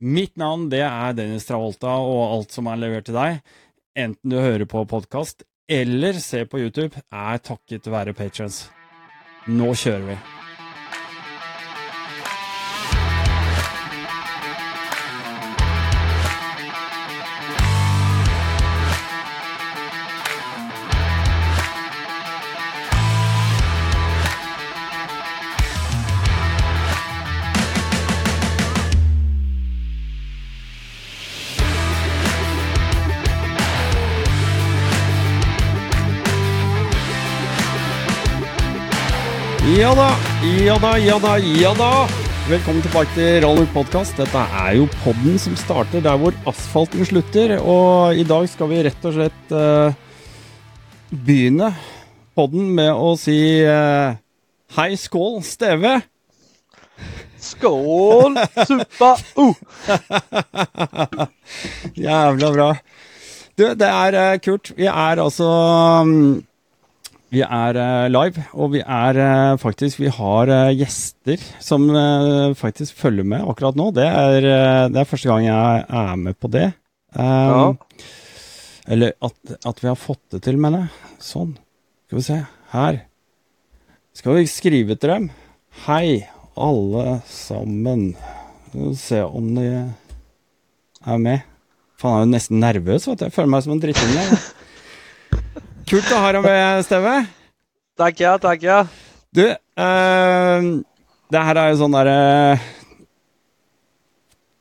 Mitt navn det er Dennis Travolta, og alt som er levert til deg, enten du hører på podkast eller ser på YouTube, er takket være patrons. Nå kjører vi. Ja da, ja da, ja da. Velkommen tilbake til Rally Podcast. Dette er jo podden som starter der hvor asfalten slutter. Og i dag skal vi rett og slett eh, begynne podden med å si eh, hei, skål, Steve. Skål! Suppa! Uh. Jævla bra. Du, det er eh, kult. Vi er altså mm, Vi er eh, live, og vi er eh, faktisk Vi har eh, gjester som eh, faktisk følger med akkurat nå. Det er, eh, det er første gang jeg er med på det. Um, Eller at, at vi har fått det til, mener jeg. Sånn. Skal vi se. Her. Skal vi skrive til dem. Hei, alle sammen. Skal vi se om de er med. Faen, jeg er jo nesten nervøs, vet du. Jeg føler meg som en drittunge. Kult å ha deg med, Steve. Tackar, tackar. Du, eh, det her er jo sånn derre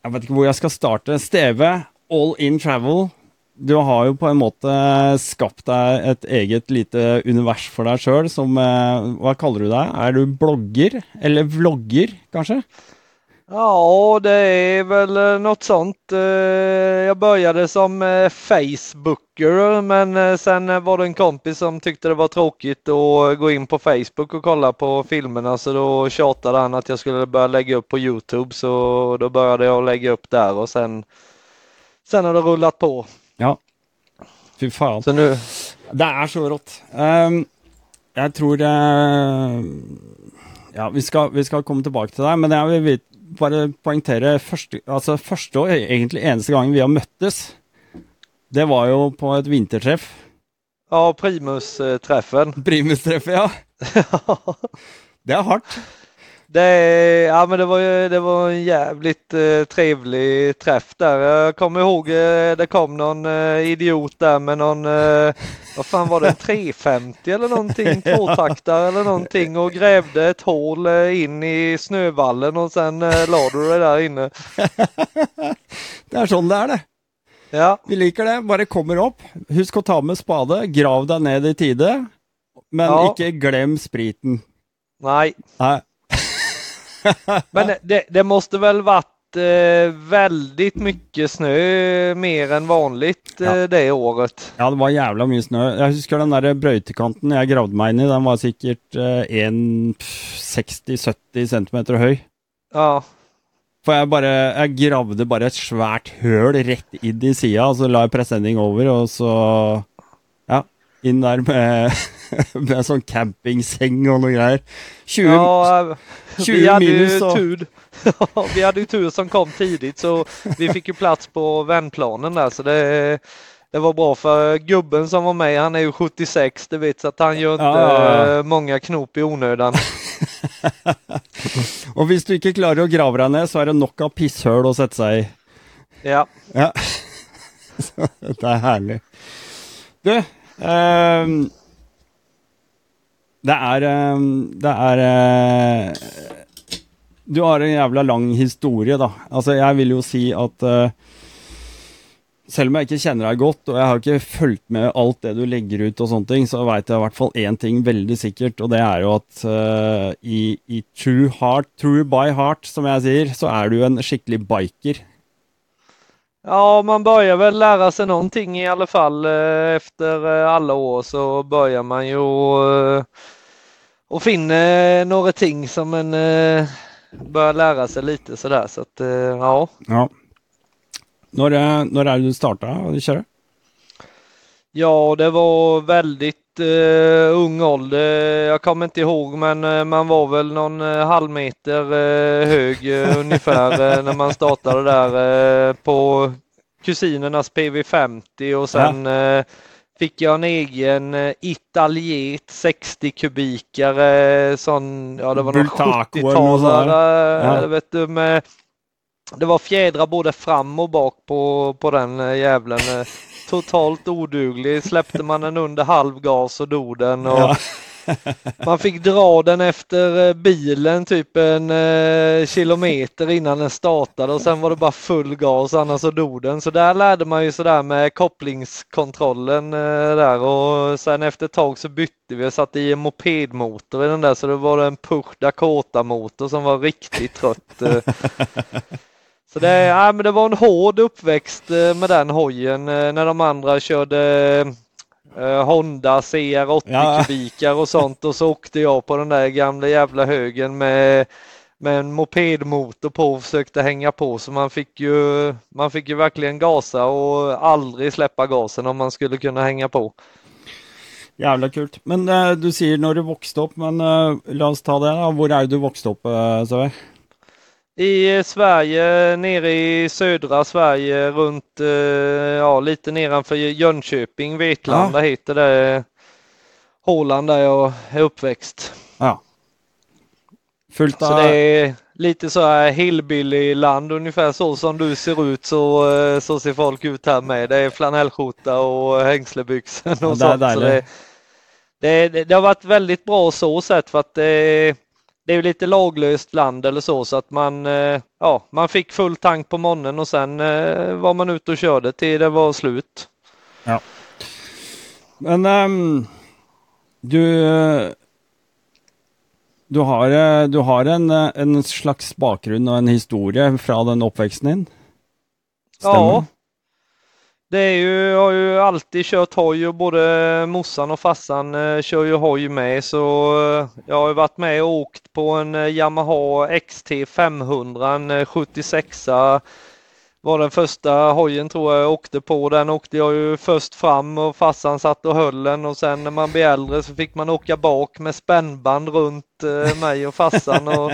Jeg vet ikke hvor jeg skal starte. Steve, all in travel. Du har jo på en måte skapt deg et eget lite univers for deg sjøl som eh, Hva kaller du deg? Er du blogger? Eller vlogger, kanskje? Ja, det är väl eh, något sånt. Eh, Jag började som eh, Facebooker men sen var det en kompis som tyckte det var tråkigt att gå in på Facebook och kolla på filmerna så då tjatade han att jag skulle börja lägga upp på Youtube så då började jag lägga upp där och sen Sen har det rullat på. Ja. Fy faen. Så nu, Det er så rått. Ehm, jeg tror eh, Ja, vi skal, vi skal komme tilbake til deg, men jeg vil vit- bare poengtere første, altså første og egentlig eneste gangen vi har møttes, det var jo på et vintertreff. ja Primus-träffen. Primus-treffet, ja. Det er hardt. Det, ja, men det, var, ju- det var en jävligt eh, trevlig träff där. Jag kommer ihåg eh, det kom någon eh, idiot där med någon, eh, vad fan var det, en 350 eller någonting, tvåtaktare eller någonting och grävde ett hål eh, in i snövallen och sen eh, la du det där inne. Det er sånn det er, det. Ja, Vi liker det. Bare kommer opp. Husk å ta med spade. Grav deg ned i tide. Men Ja. ikke glem spriten. nej. Nei. Men det- det, måste väl varit eh, väldigt mycket snö mer än vanligt eh, Ja. det året. Ja, det var jævla mye snø. Jeg husker den der brøytekanten jeg gravde meg inn i, den var sikkert eh, en pff, 60-70 cm høy. Ja, For jeg bare Jeg gravde bare et svært høl rett inn i sida, og så la jeg presenning over, og så Ja, inn der med, med sånn campingseng og noe greier. 20 Ja, 20 vi hade minus ju och- tur. vi hade ju tur som kom tidigt så vi fick ju plats på vändplanen där så det, det var bra för gubben som var med han är ju 76 det vet så att han gör inte Ja, eh, många knop i onödan. Og hvis du ikke klarer å grave deg ned, så er det nok av pisshøl å sette seg i. Ja, Ja. Det er herlig. Du, Ehm, det är, ehm, Det är, eh, Du har en jävla lång historia då. Alltså jag vill ju säga att, eh, selv om jeg ikke kjenner deg godt, og jeg har ikke fulgt med allt det du lägger ut och sånne ting, så vet jag i hvert fall én ting väldigt sikkert, och det är jo at uh, eh, i, i true heart, true by heart, som jag säger, så är du en skikkelig biker. Ja, man börjar väl lära sig någonting i alla fall. Eh, efter eh, alla år så börjar man ju eh, och finna några ting som man börjar lära sig lite sådär. Så att, ja. ja. När, när är det du startade att köra? Ja, det var väldigt uh, ung ålder. Jag kommer inte ihåg, men uh, man var väl någon uh, halv meter hög ungefär när man startade där på kusinernas PV50 och sen ja. fick jag en egen Italiet 60 kubikare sån, ja det var någon 70-talare, ja. vet du med det var fjädrar både fram och bak på, på den jävlen totalt oduglig. Släppte man den under halv gas så dog den. Och ja. man fick dra den efter eh, bilen typ en eh, kilometer innan den startade och sen var det bara full gas annars så dog den. Så där lärde man ju sådär med kopplingskontrollen eh, där och sen efter ett tag så bytte vi och satte i en mopedmotor i den där så det var en Puch Dakota motor som var riktigt trött. Eh. Så det, ja, men det var en hård uppväxt eh, med den hojen eh, när de andra körde eh, Honda CR80 ja. kubikar och sånt och så åkte jag på den där gamla jävla högen med, med en mopedmotor på och försökte hänga på så man fick ju, man fick ju verkligen gasa och aldrig släppa gasen om man skulle kunna hänga på. Jävla kul. Men uh, du säger när du växte upp, men uh, låt oss ta det. Var är du växte upp, uh, i Sverige, nere i södra Sverige runt, eh, ja lite nedanför Jönköping, Vetlanda ja. heter det. Håland där jag är uppväxt. Ja. Fullt Så det är lite så här hillbilly-land ungefär så som du ser ut så, eh, så ser folk ut här med. Det är flanellskjorta och hängslebyxor och ja, sånt. Så det, det, det, har varit väldigt bra så sett för att det det är ju lite laglöst land eller så så att man, eh, ja, man fick full tank på morgonen och sen eh, var man ute och körde till det var slut. Ja. Men um, du, du har, eh, du har en, en slags bakgrund och en historia från den uppväxten din? Stämmer? Ja, det är ju, jag har ju alltid kört hoj och både morsan och farsan eh, kör ju hoj med så eh, jag har ju varit med och åkt på en eh, Yamaha XT 500, en eh, 76 var den första hojen tror jag jag åkte på. Den åkte jag ju först fram och farsan satt och höll den och sen när man blir äldre så fick man åka bak med spännband runt mig och farsan och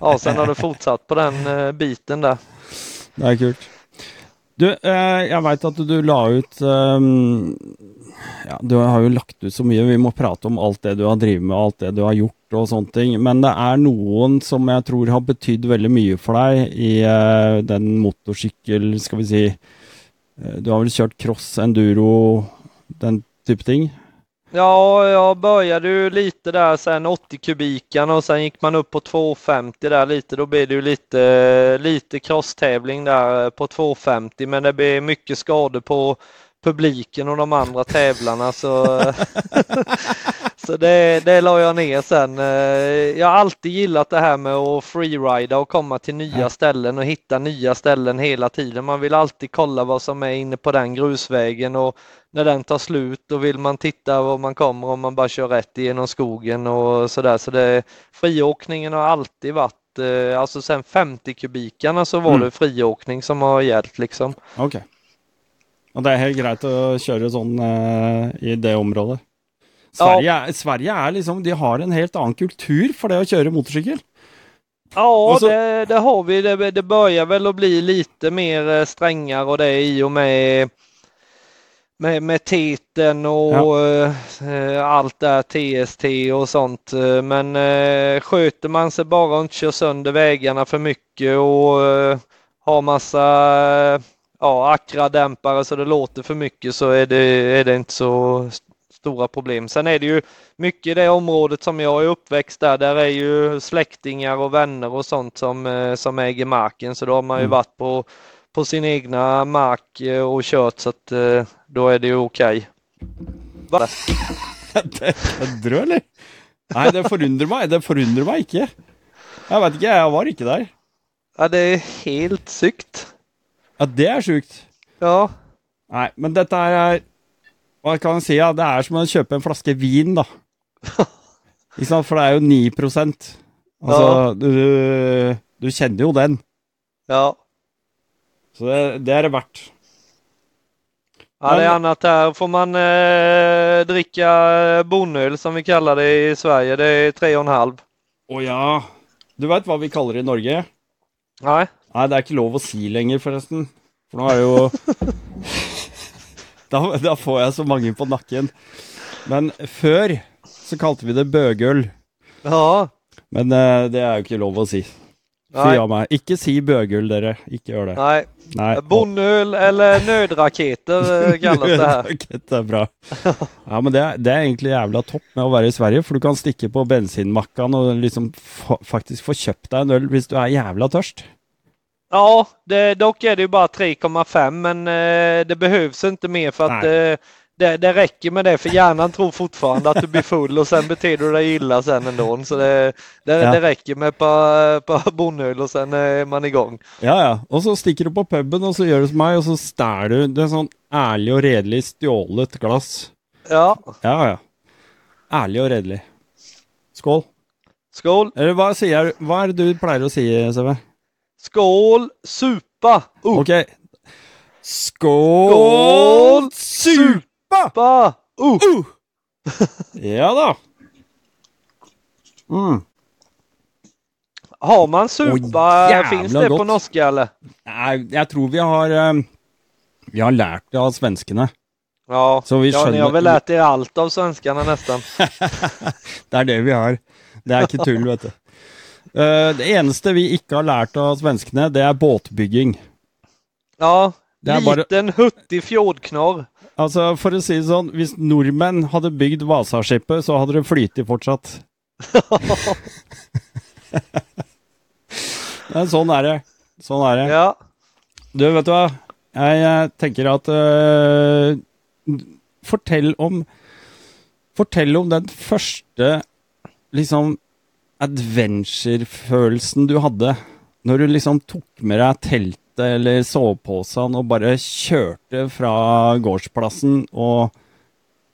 ja, sen har det fortsatt på den biten där. Nej, kul. Du, eh, jeg veit at du la ut um, Ja, du har jo lagt ut så mye. Vi må prate om alt det du har drevet med, alt det du har gjort og sånne ting. Men det er noen som jeg tror har betydd veldig mye for deg i uh, den motorsykkel, skal vi si eh, Du har vel kjørt cross, enduro, den type ting? Ja, jag började ju lite där sen 80 kubikarna och sen gick man upp på 250 där lite. Då blir det ju lite, lite crosstävling där på 250 men det blir mycket skador på publiken och de andra tävlarna så, så det, det la jag ner sen. Jag har alltid gillat det här med att freerida och komma till nya ställen och hitta nya ställen hela tiden. Man vill alltid kolla vad som är inne på den grusvägen och när den tar slut då vill man titta var man kommer om man bara kör rätt igenom skogen och sådär. Så det, friåkningen har alltid varit, eh, alltså sen 50 kubikarna så var mm. det friåkning som har gällt liksom. Okej. Okay. Och det är helt grejt att köra sån uh, i det området? Sverige, ja. Sverige är liksom, de har en helt annan kultur för det att köra motorcykel. Ja, så... det, det, har vi. Det, det börjar väl att bli lite mer eh, strängar och det i och med med, med titeln och ja. eh, allt där TST och sånt. Men eh, sköter man sig bara och inte kör sönder vägarna för mycket och eh, har massa eh, ja, akra-dämpare så det låter för mycket så är det, är det inte så stora problem. Sen är det ju mycket i det området som jag är uppväxt där, där är ju släktingar och vänner och sånt som, eh, som äger marken så då har man ju mm. varit på på sin egna mark eh, och kört så att eh, då är det ju okej. Okay. Kødder du, eller? Nej, det förundrar mig. Det förundrar mig inte. Jag vet inte, jag var inte där. Ja, det är helt sykt. Ja, det er sjukt. Ja, Nei, men dette er Hva kan jeg si? Ja? Det er som å kjøpe en flaske vin, da. Ikke sant? For det er jo 9 Altså, du, du kjenner jo den. ja. Så det, det er det verdt. Ja, det är annat här. Får man eh, dricka bonöl som vi kallar det i Sverige, det är tre och en halv. Å ja. Du veit hva vi kaller det i Norge? Nej, Nei, det er ikke lov å si lenger, forresten. For nå er det jo da, da får jeg så mange på nakken. Men før så kalte vi det bøgøl. ja, Men eh, det er jo ikke lov å si. Nej, av meg. Ikke si bøgøl, dere. Ikke gjør det. nej. Nei. Bonöl eller nödraketer eh, kallas det här. Rakett er bra. Ja, men det er, det er egentlig jævla topp med å være i Sverige, for du kan stikke på bensinmakkan og liksom fa faktisk få kjøpt deg en øl hvis du er jævla tørst. Ja, det, dock är det ju bara 3,5 men eh, det behövs inte mer för att eh, det, det räcker med det för hjärnan tror fortfarande att du blir full och sen beter du dig illa sen ändå. Så det, det, Ja. det räcker med ett par, par bonöl och sen är man igång. Ja, ja. Og så stikker du på puben, og så gjør du som meg, og så stæler du det er sånn ærlig og redelig stjålet glass. Ja, Ja, ja. Ærlig og redelig. Skål. skål! Eller hva sier du? Hva er det du pleier å si, Seve? Skål! Supa! Uh, Ok. Skål! Supa! Supa! Uh. Uh! Ja da. Mm. Har man supa? Jävla Finns det på gott. norska eller? Nei, jeg tror vi har eh, Vi har lært det av svenskene. Ja, Så vi ja ni har skjønner- väl lärt er allt av svenskarna nästan. Det er det vi har. Det er ikke tull, vet du. Eh, det eneste vi ikke har lært av svenskene, det er båtbygging. Ja, Det är bara- liten huttig fjordknorr. Altså, for å si det sånn, hvis nordmenn hadde bygd Vasaskipet, så hadde det flytet fortsatt. Men sånn er det. Sånn er det. Ja, Du, vet du hva? Jeg, eh, tenker at eh, Fortell om Fortell om den første liksom adventure-følelsen du hadde når du liksom tok med deg teltet eller soveposen og bare kjørte fra gårdsplassen og,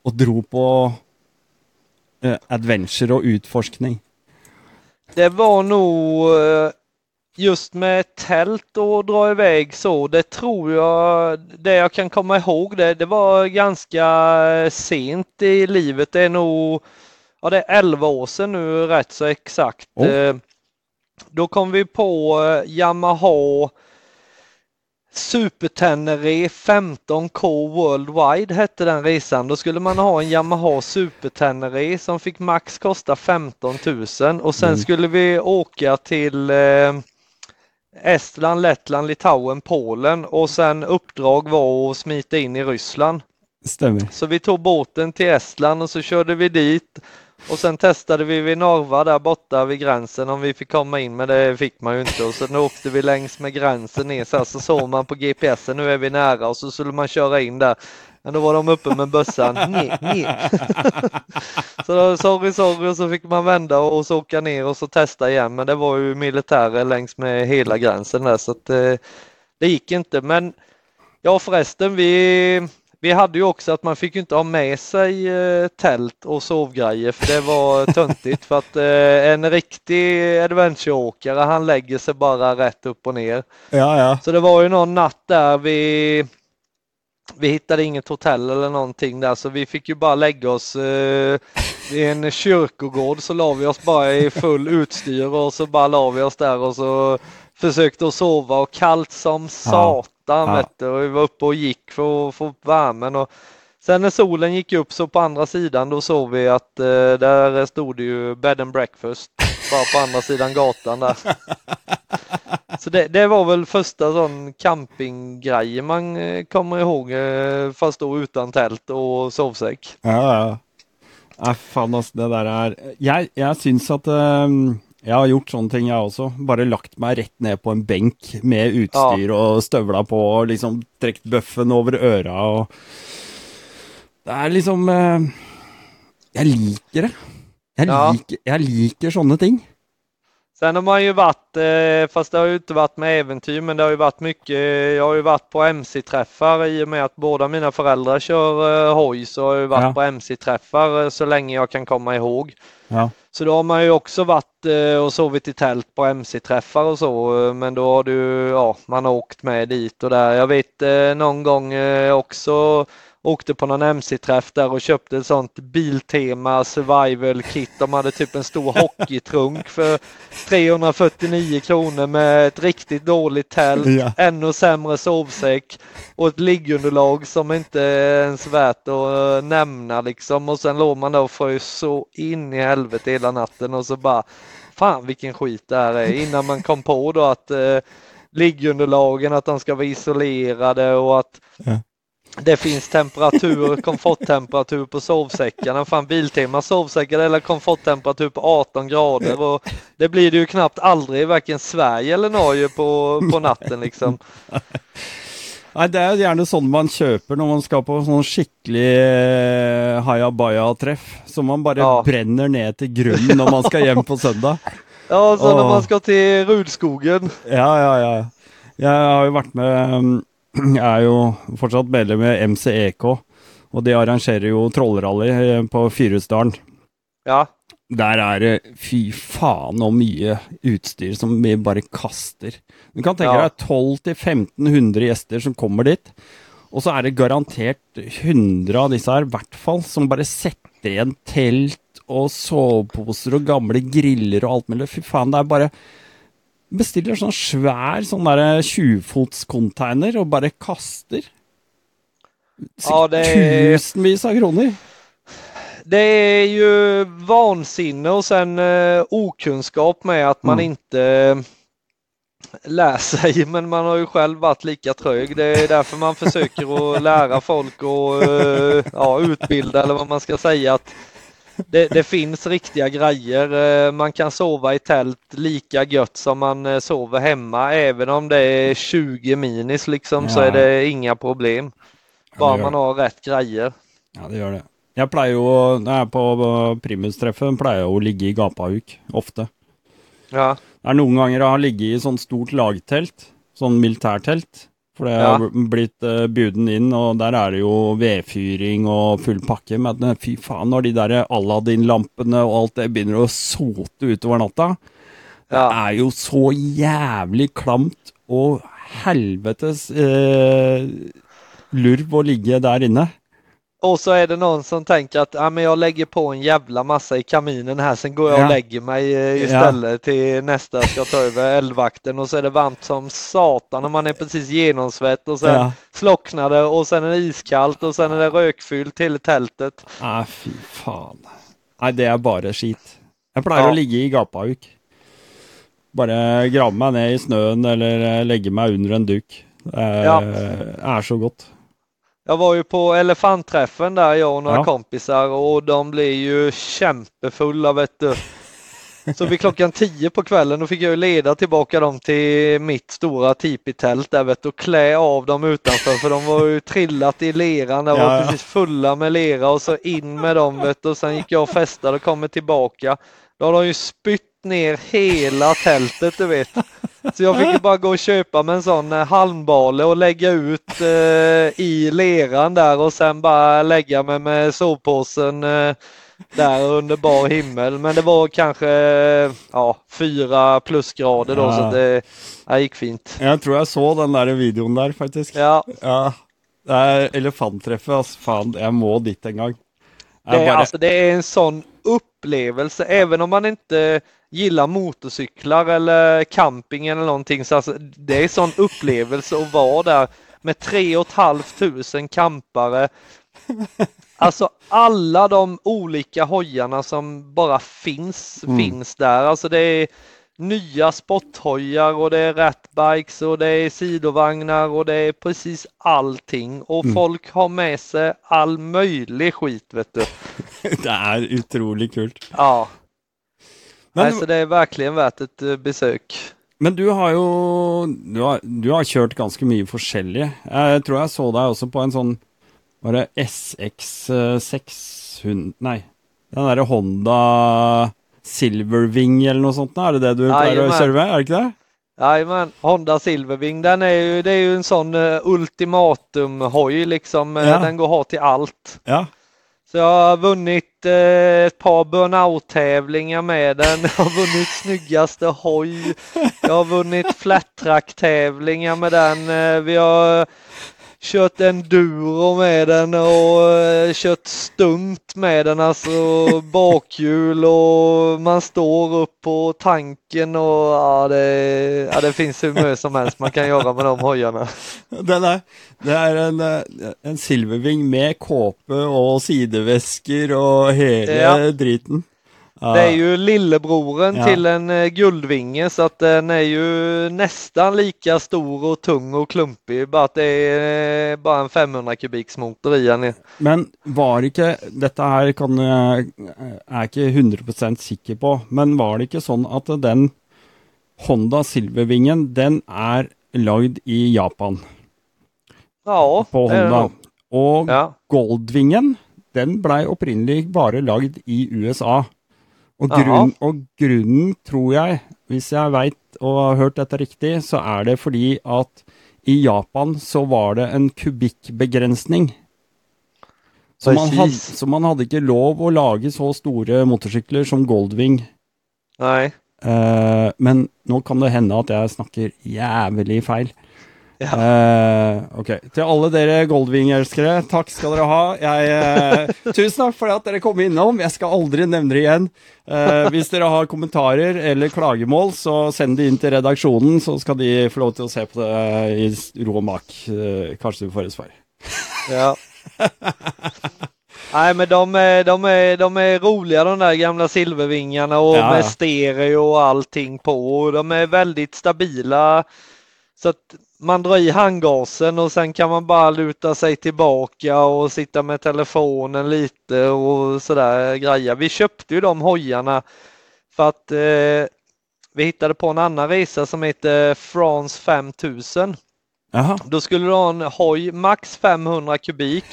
og dro på eh, adventure og utforskning. det var nog eh, just med tält och dra iväg så, det tror jag, det jag kan komma ihåg det, det var ganska sent i livet. Det är nog, ja det är 11 år sedan nu rätt så exakt. Oh. Eh, Då kom vi på eh, Yamaha Super Tenere 15K Worldwide hette den resan. Då skulle man ha en Yamaha Super Tenere som fick max kosta 15 000 och sen Mm. skulle vi åka till eh, Estland, Lettland, Litauen, Polen och sen uppdrag var att smita in i Ryssland. Stemmer. Så vi tog båten till Estland och så körde vi dit och sen testade vi vid Narva där borta vid gränsen. Om vi fick komma in men det fick man ju inte. Och sen åkte vi längs med gränsen ner så, här, så såg man på GPSen nu är vi nära. Och så skulle man köra in där. Men då var de uppe med bössan. Nej, nej. så då, sorry, sorry. Och så fick man vända och, och så åka ner och så testa igen. Men det var ju militärer längs med hela gränsen där. Så att eh, det gick inte. Men ja förresten vi vi hade ju också att man fick ju inte ha med sig eh, tält och sovgrejer för det var töntigt för att eh, en riktig adventureåkare han lägger sig bara rätt upp och ner. Ja, ja. Så det var ju någon natt där vi vi hittade inget hotell eller någonting där så vi fick ju bara lägga oss eh, i en kyrkogård så la vi oss bara i full utstyr och så bara la vi oss där och så försökte att sova och kallt som satan Ja. vet du. Och vi var uppe och gick för att få upp värmen och sen när solen gick upp så på andra sidan då såg vi att eh, där stod det ju bed and breakfast bara på andra sidan gatan där. Så det, det var väl första sån campinggrejen man eh, kommer ihåg eh, fast då utan tält och sovsäck. Ja, ja. Nei, faen, altså. Det der er Jeg, jeg syns at ehm, Jeg har gjort sånne ting, jeg også. Bare lagt meg rett ned på en benk med utstyr og støvla på og liksom trukket bøffen over øra og Det er liksom eh, Jeg liker det. Jeg, Ja. liker, jeg liker sånne ting. Sen har man ju varit, eh, fast det har ju inte varit med äventyr, men det har ju varit mycket, jag har ju varit på MC-träffar i och med att båda mina föräldrar kör eh, hoj så har jag ju varit Ja. på MC-träffar eh, så länge jag kan komma ihåg. Ja. Så då har man ju också varit eh, och sovit i tält på MC-träffar och så, eh, men då har du, ja, man har åkt med dit och där. Jag vet eh, någon gång eh, också åkte på någon MC-träff där och köpte ett sånt Biltema survival kit. De hade typ en stor hockeytrunk för 349 kronor med ett riktigt dåligt tält, Ja. ännu sämre sovsäck och ett liggunderlag som inte är ens värt att eh, nämna liksom. Och sen låg man där och frös så in i helvete hela natten och så bara Fan vilken skit det här är innan man kom på då att eh, liggunderlagen att de ska vara isolerade och att Ja. Det finns temperatur, komforttemperatur på sovsäckarna. Fan Biltema sovsäckar eller komforttemperatur på 18 grader och det blir det ju knappt aldrig i varken Sverige eller Norge på, på natten liksom. Nei, det er gjerne sånn man kjøper når man skal på sånn skikkelig eh, hayabaja-treff. Som man bare Ja. brenner ned til grunnen når man skal hjem på søndag. Ja, så när Åh. man ska till Rudskogen. Ja, ja, ja. Jeg har jo vært med um, er jo fortsatt medlem i MCEK, og de arrangerer jo trollrally eh, på Fyresdalen. Ja, Der er det fy faen og mye utstyr som vi bare kaster. Du kan tenke Ja. deg 1200-1500 gjester som kommer dit. Og så er det garantert 100 av disse her, i hvert fall, som bare setter igjen telt og soveposer og gamle griller og alt mulig. Fy faen, det er bare Bestiller sånn svær sånn derre 20-fots-container og bare kaster. Ja, det är- Tusenvis av kroner. det är ju vansinne och sen eh, okunskap med att man Mm. inte eh, lär sig men man har ju själv varit lika trög. Det är därför man försöker att lära folk och eh, ja, utbilda eller vad man ska säga. att det, det finns riktiga grejer. Eh, Man kan sova i tält lika gött som man eh, sover hemma. Även om det är 20 minis liksom så Ja. är det inga problem. Ja, Bara gör man har rätt grejer. Ja, det gjør det. Jeg pleier jo, når på uh, Primus-treffet, pleier jeg å ligge i gapahuk, ofte. Ja, Det er noen ganger jeg har ligget i sånn stort lagtelt, sånn militærtelt. For det Ja. har blitt uh, buden inn, og der er det jo vedfyring og full pakke. Men uh, fy faen, når de der Aladdin-lampene og alt det begynner å sote utover natta, det er jo så jævlig klamt og helvetes eh, lurv å ligge der inne. Och så är det någon som tänker att ja, men jag lägger på en jävla massa i kaminen här, sen går jag Ja. och lägger mig eh, istället till nästa ska ta över eldvakten och så är det varmt som satan och man är precis genomsvett och sen Ja. slocknar det och sen är det iskallt och sen är det rökfyllt till tältet. Nei, fy faen. Nei, det er bare skit. Jeg pleier Ja. å ligge i gapahuk. Bare grave meg ned i snøen eller eh, legge meg under en duk. Det er, Ja. er så godt. Jag var ju på elefantträffen där jag och några Ja. kompisar och de blev ju kämpefulla vet du. Så vid klockan 10 på kvällen då fick jag ju leda tillbaka dem till mitt stora tipitält där vet du och klä av dem utanför för de var ju trillat i leran, de var ja. precis fulla med lera och så in med dem vet du och sen gick jag och festade och kommer tillbaka. Då har de ju spytt ner hela tältet du vet. Så jag fick bara gå och köpa med en sån eh, halmbale och lägga ut eh, i leran där och sen bara lägga mig med sovpåsen eh, där under bar himmel. Men det var kanske eh, ja, fyra plusgrader då Ja. så det, det gick fint. Jeg tror jeg så den der videoen der, faktisk. Ja, Ja. Det er elefanttreffet, altså. Faen, jeg må dit en gang. det är, bare, alltså, det är en sån upplevelse även om man inte gillar motorcyklar eller camping eller någonting så alltså, det är en sån upplevelse att vara där med tre och ett halvt tusen campare. Alltså alla de olika hojarna som bara finns, Mm. finns där. Alltså det är nya sporthojar och det är ratbikes och det är sidovagnar och det är precis allting. Och Mm. folk har med sig all möjlig skit vet du. det er utrolig kult. Ja, Men, alltså det är verkligen värt ett eh, besök. men du har jo du har, du har kjørt ganske mye forskjellig. Jeg tror jeg så deg også på en sånn Var det SX600 Nei, den derre Honda Silverwing eller noe sånt? Er det det du pleier å Jajamän. kjøre med? Er det det? Jajamän, Honda Silverwing, den är ju, det är ju en sån uh, ultimatum-hoj liksom. Eh, Ja. Den går att ha till allt. Ja. Så jag har vunnit eh, ett par burnout-tävlingar med den. Jag har vunnit snyggaste hoj. Jag har vunnit flat track-tävlingar med den. Eh, vi har kört enduro med den och eh, kört stunt med den, alltså bakhjul och man står upp på tanken och ja, det, ja, det finns hur mycket som helst man kan göra med de hojarna. Den er, det er en, en Silverwing med kåpe og sidevesker og hele Ja. driten. Det är ju lillebroren Ja. till en eh, Guldvinge så att den är ju nästan lika stor och tung och klumpig. Bara att det är eh, bara en 500 kubiks motor i den. Men var ikke Dette her kan jeg er ikke 100 sikker på, men var det ikke sånn at den Honda Silverwingen, den er lagd i Japan, Ja, på det är det Honda. Og Ja, Goldwingen, den blei opprinnelig bare lagd i USA. Og, grunn, og grunnen, tror jeg, hvis jeg veit og har hørt dette riktig, så er det fordi at i Japan så var det en kubikkbegrensning. Så man, hadde, så man hadde ikke lov å lage så store motorsykler som Goldwing. nej. Eh, men nå kan det hende at jeg snakker jævlig feil. Ja. Eh, ok, Til alle dere Goldwing-elskere, takk skal dere ha. Jeg, eh, tusen takk for at dere kom innom. Jeg skal aldri nevne det igjen. Eh, hvis dere har kommentarer eller klagemål, så send det inn til redaksjonen, så skal de få lov til å se på det i ro og mak. Kanskje du får et svar. Ja. Nej men de är, de, är, de är roliga de där gamla silvervingarna och Ja, med stereo och allting på. De är väldigt stabila. Så att man drar i handgasen och sen kan man bara luta sig tillbaka och sitta med telefonen lite och sådär grejer. Vi köpte ju de hojarna för att eh, vi hittade på en annan resa som heter France 5000. Jaha. Då skulle du ha en hoj max 500 kubik.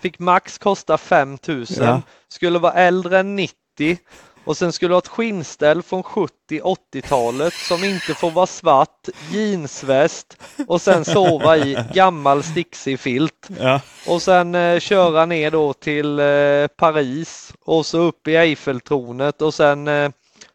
Fick max kosta 5000. Ja. Skulle vara äldre än 90. Och sen skulle du ha ett skinnställ från 70-80-talet som inte får vara svart, jeansväst och sen sova i gammal sticksig filt. Ja. Och sen eh, köra ner då till eh, Paris och så upp i Eiffeltornet och sen eh,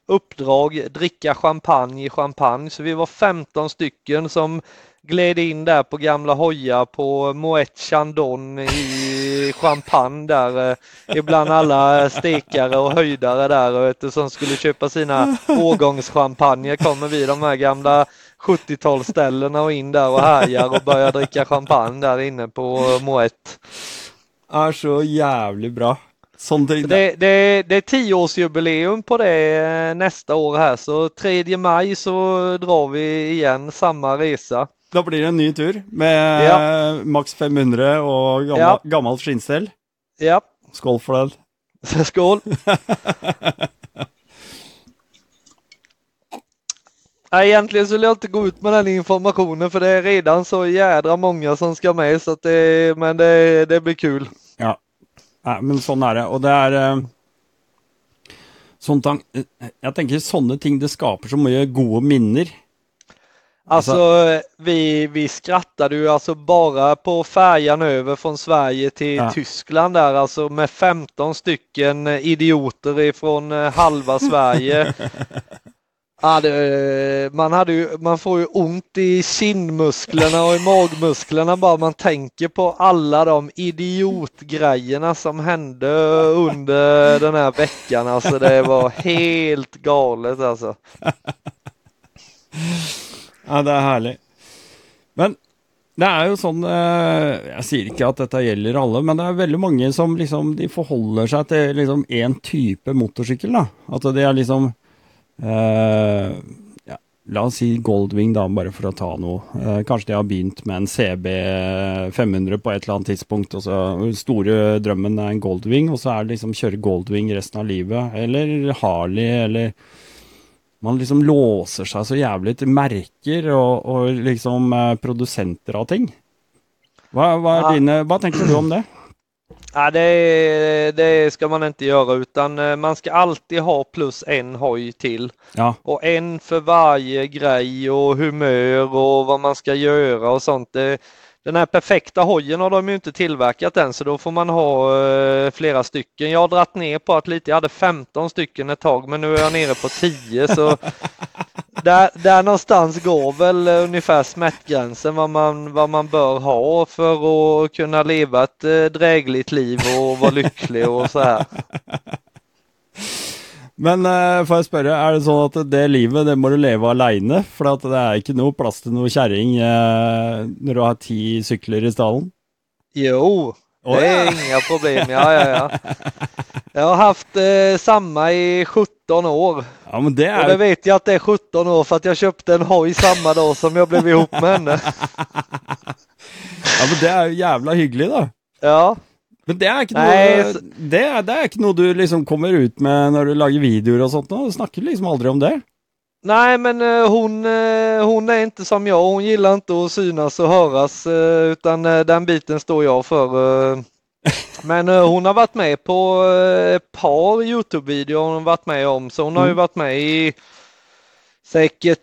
uppdrag dricka champagne i champagne. Så vi var 15 stycken som gled in där på gamla hojar på Moet Chandon i champagne där. Eh, ibland alla stekare och höjdare där och vet du, som skulle köpa sina årgångschampagner kommer vi de här gamla 70-talsställena och in där och härjar och börjar dricka champagne där inne på Moet. Er så jævlig bra. Ting. Det, det, det är tioårsjubileum på det eh, nästa år här så 3 maj så drar vi igen samma resa. Da blir det en ny tur med Ja. maks 500 og gammel, Ja. gammelt skinnstell. Ja, Skål for den. skål! Nej, egentligen skulle jag inte gå ut med den informationen för det är redan så jädra många som ska med så att det, men det, det blir kul. Ja. Nei, men sånn er det. Og det er eh, sånn tang, eh, Jeg tenker sånne ting det skaper så mye gode minner. Alltså vi, vi skrattade ju alltså bara på färjan över från Sverige till Ja. Tyskland där alltså med 15 stycken idioter ifrån eh, halva Sverige. Ja, det, man, hade ju, man får ju ont i kindmusklerna och i magmusklerna bara man tänker på alla de idiotgrejerna som hände under den här veckan. Alltså det var helt galet alltså. Ja, det er herlig. Men det er jo sånn eh, Jeg sier ikke at dette gjelder alle, men det er veldig mange som liksom De forholder seg til liksom én type motorsykkel, da. At alltså det er liksom eh, ja, La oss si Goldwing, da, bare for å ta noe. Eh, kanskje de har begynt med en CB 500 på et eller annet tidspunkt, og så store drømmen er en Goldwing, og så er det liksom kjøre Goldwing resten av livet. Eller Harley, eller man liksom låser seg så jævlig til merker og, og liksom eh, produsenter av ting. Hva, er Ja. dine, hva tenker du om det? Ja, det, det ska man inte göra utan eh, man ska alltid ha plus en hoj till. Ja. Och en för varje grej och humör och vad man ska göra och sånt. Det, den här perfekta hojen har de ju inte tillverkat än så då får man ha eh, flera stycken. Jag har dratt ner på att lite, jag hade 15 stycken ett tag men nu är jag nere på 10 så där, där någonstans går väl ungefär smärtgränsen vad man, vad man bör ha för att kunna leva ett eh, drägligt liv och vara lycklig och så här. Men uh, får jeg spørre, er det sånn at det livet det må du leve aleine? For det er ikke noe plass til noe kjerring uh, når du har ti sykler i stallen? Jo, det är inga problem. Ja, ja, ja. Jag har haft eh, samma i 17 år. Ja, men det Och det vet jag att det är 17 år för att jag köpte en hoj samma dag som jag blev ihop med henne. Ja, men det er jo jævla hyggelig, da. Ja, Men det er ikke Nei, noe så- det det er ikke noe du liksom kommer ut med når du lager videoer og sånt nå. Du snakker liksom aldri om det. nej men eh, hon, eh, hon är inte som jag. Hon gillar inte att synas och höras eh, utan den biten står jag för. Men hon har varit med på ett par Youtube-videor hon har varit med om så hon har ju Mm. varit med i säkert,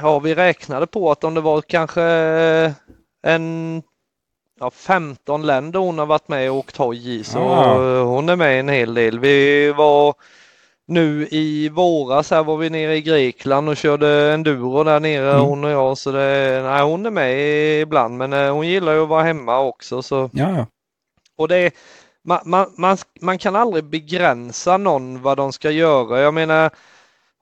ja vi räknade på att om det var kanske en ja, 15 länder hon har varit med och åkt hoj i så Ah. hon är med en hel del. Vi var nu i våras här var vi nere i Grekland och körde enduro där nere Mm. hon och jag så det, nej hon är med ibland men eh, hon gillar ju att vara hemma också så Ja, och det man, man, man, man kan aldrig begränsa någon vad de ska göra. Jag menar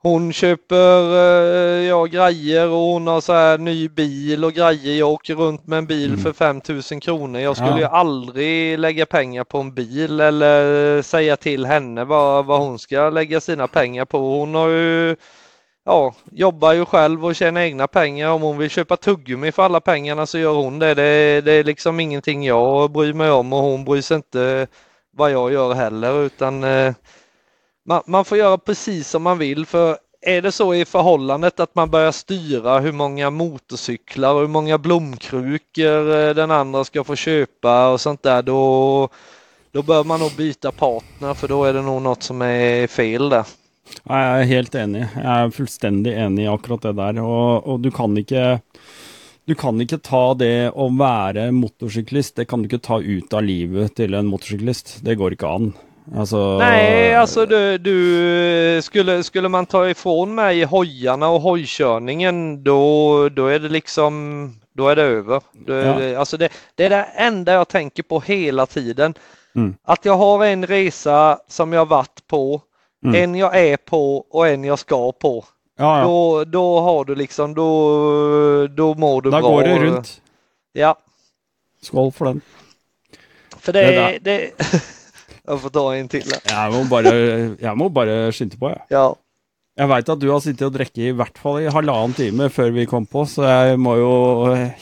hon köper eh, ja, grejer och hon har så här ny bil och grejer. Jag åker runt med en bil Mm. för 5000 kronor. Jag skulle Ja. ju aldrig lägga pengar på en bil eller säga till henne vad, vad hon ska lägga sina pengar på. Hon har ju ja, jobbar ju själv och tjänar egna pengar. Om hon vill köpa tuggummi för alla pengarna så gör hon det. Det, det är liksom ingenting jag bryr mig om och hon bryr sig inte vad jag gör heller utan eh, man, man får göra precis som man vill för är det så i förhållandet att man börjar styra hur många motorcyklar och hur många blomkrukor eh, den andra ska få köpa och sånt där då, då bör man nog byta partner för då är det nog något som är fel där. Ja, är helt enig. jag är fullständigt enig i akkurat det där. Och, och, du kan inte du kan inte ta det att vara motorcyklist, det kan du inte ta ut av livet till en motorcyklist, Det går inte an. Altså Nej, alltså du, du skulle, skulle man ta ifrån mig hojarna och hojkörningen då, då är det liksom, då är det över. Då Ja. det, alltså det, det är det enda jag tänker på hela tiden. Mm. Att jag har en resa som jag varit på, Mm. en jag är på och en jag ska på. Ja, ja. Då, då har du liksom, då, då mår du Da bra. går det rundt. Ja, Skål for den. för det, Det det, jag får ta en till. här. Jeg må bare, jeg må bare skynde på, jeg. Ja. Jeg veit at du har sittet og drukket i hvert fall i halvannen time før vi kom på, så jeg må jo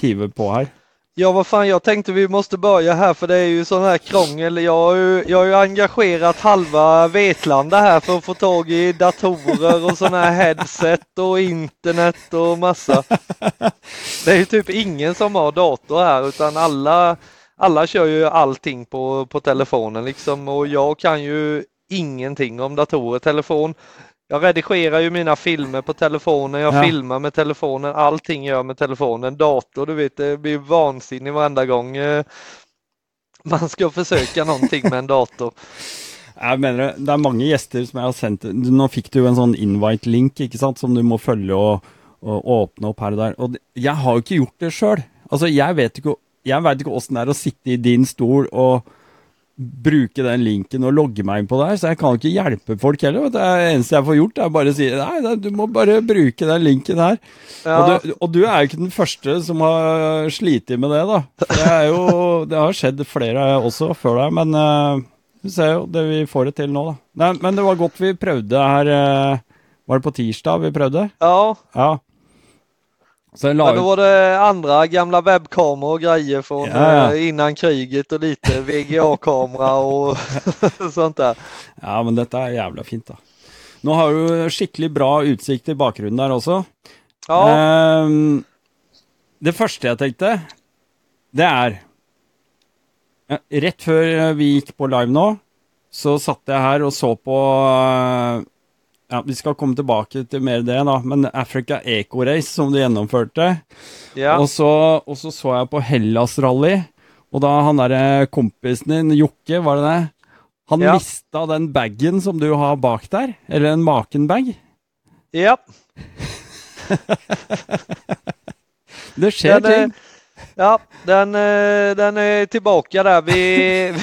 hive på her. Ja, vad fan, jag tänkte vi måste börja här för det är ju sån här krångel. Jag har ju, jag har ju engagerat halva Vetlanda här för att få tag i datorer och såna här headset och internet och massa. Det är ju typ ingen som har dator här utan alla, alla kör ju allting på, på telefonen liksom och jag kan ju ingenting om datorer, telefon. Jag redigerar ju mina filmer på telefonen, jag Ja. filmar med telefonen, allting gör jag med telefonen. Dator, du vet, det blir vansinnigt varenda gång eh, man ska försöka någonting med en dator. Jeg mener det, det er mange gjester som jeg har sendt Nå fikk du en sånn invite-link, ikke sant, som du må følge og, og åpne opp her og der. Og det- jeg har jo ikke gjort det sjøl. Altså, jeg vet ikke jeg vet ikke åssen det er å sitte i din stol og bruke den linken og logge meg inn på der, så jeg kan ikke hjelpe folk heller. Det eneste jeg får gjort, er bare å si nei, du må bare bruke den linken her. Ja, Og, du, og du er jo ikke den første som har slitt med det, da. Det, er jo, det har skjedd flere også før deg, men eh, vi ser jo det vi får det til nå, da. Nei, men det var godt vi prøvde her eh, Var det på tirsdag vi prøvde? ja, Ja. Jeg la men då var det andra gamla webbkameror och grejer från Ja, eh, innan kriget och lite VGA-kamera och sånt där. Ja, men dette er jævla fint, da. Nå har du skikkelig bra utsikt i bakgrunnen der også. Ja, Ehm, det første jeg tenkte, det er Rett før vi gikk på live nå, så satt jeg her og så på eh, ja, Vi skal komme tilbake til mer det, da, men Africa Eco Race som du gjennomførte. Ja. Og, så, og så så jeg på Hellas Rally, og da han derre kompisen din, Jokke, var det det? Han Ja. mista den bagen som du har bak der, eller en maken-bag. ja. Det skjer Den, eh, ting. Ja, den, eh, den är tillbaka där. Vi,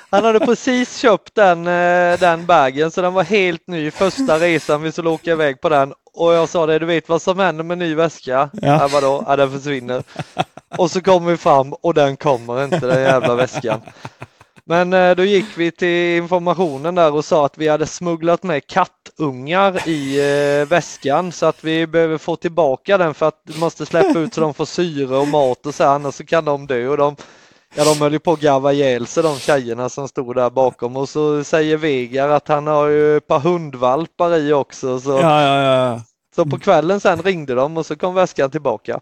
han hade precis köpt den, eh, den bagen så den var helt ny första resan vi skulle åka iväg på den. Och jag sa det, du vet vad som händer med ny väska? Ja. Ja. vadå? Ja, den försvinner. Och så kommer vi fram och den kommer inte, den jävla väskan. Men eh, då gick vi till informationen där och sa att vi hade smugglat med kattungar i eh, väskan så att vi behöver få tillbaka den för att vi måste släppa ut så de får syre och mat och så här, annars så kan de dö. Och de, ja, de höll ju på att garva ihjäl sig de tjejerna som stod där bakom och så säger Vegar att han har ju ett par hundvalpar i också. Så, Ja, ja, ja. så på kvällen sen ringde de och så kom väskan tillbaka.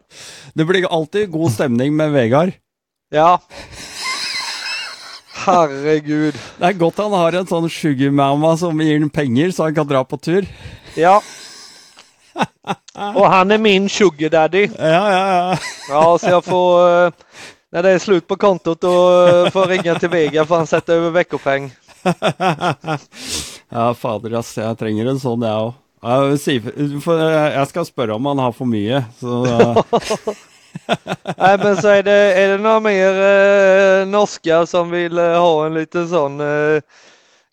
Det blir alltid god stämning med Vegard. Ja. Herregud. Det er godt han har en sånn sugarmamma som gir han penger, så han kan dra på tur. Ja. Och han är min sugar daddy. Ja, ja, ja. Ja, så jag får, eh, när det är slut på kontot, då eh, får jag ringa till Vega för han sätter över veckopeng. Ja, fader, ass. Jeg trenger en sånn, jeg òg. Ja, si, for, jeg skal spørre om han har for mye, så Nej, men så är det, är det några mer eh, norskar som vill eh, ha en liten sån eh,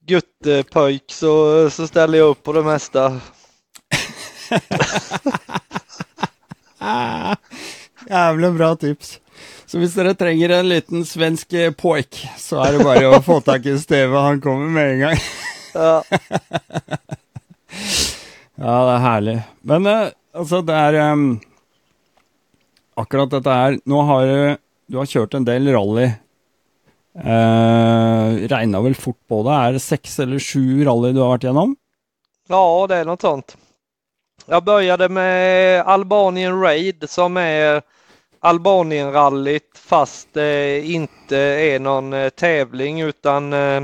guttepöjk så, så ställer jag upp på det mesta. Jævlig bra tips. Så hvis dere trenger en liten svensk eh, poik, så er det bare å få tak i Steve. Han kommer med en gang. Ja, Ja, det er herlig. Men eh, altså, det er em, Akkurat dette her Nå har du har kjørt en del rally. Uh, Regna vel fort på det. Er det seks eller sju rally du har vært gjennom? ja, det är något sånt. Jag började med Albanien Raid som är Albanien-rallyt fast det inte är någon eh, tävling utan eh,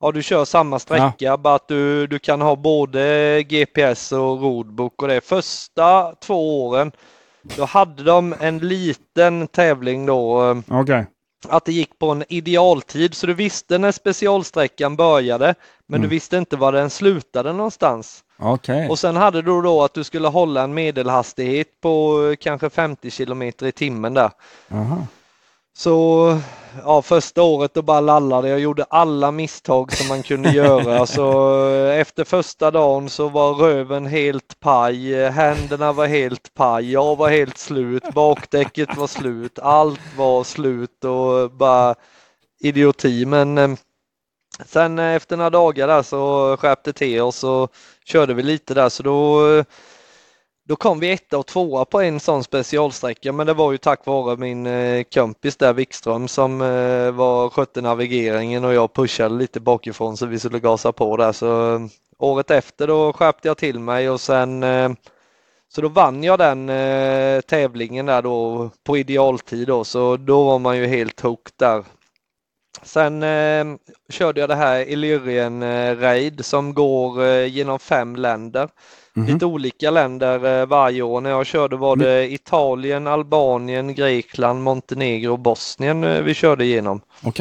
ja, du kör samma sträcka bara att du, du kan ha både GPS och roadbook och det första två åren då hade de en liten tävling då eh, Ok. att det gick på en idealtid så du visste när specialsträckan började men du Mm. visste inte var den slutade någonstans. Ok. Och sen hade du då att du skulle hålla en medelhastighet på eh, kanske 50 kilometer i timmen där. Aha. Så ja, första året då bara lallade jag gjorde alla misstag som man kunde göra. Så eh, efter första dagen så var röven helt paj, händerna var helt paj, jag var helt slut, bakdäcket var slut, allt var slut och bara idioti. Men eh, sen efter några dagar där så skärpte till oss och körde vi lite där så då eh, då kom vi etta och tvåa på en sån specialsträcka men det var ju tack vare min eh, kompis där Wikström som eh, var skötte navigeringen och jag pushade lite bakifrån så vi skulle gasa på där så eh, året efter då skärpte jag till mig och sen så då vann jag den eh, tävlingen där då på idealtid då så då var man ju helt hooked där. Sen eh, körde jag det här Illyrien eh, Raid som går eh, genom fem länder Mhm. lite olika länder eh, varje år. När jag körde var det Italien, Albanien, Grekland, Montenegro och Bosnien eh, vi körde igenom. Ok.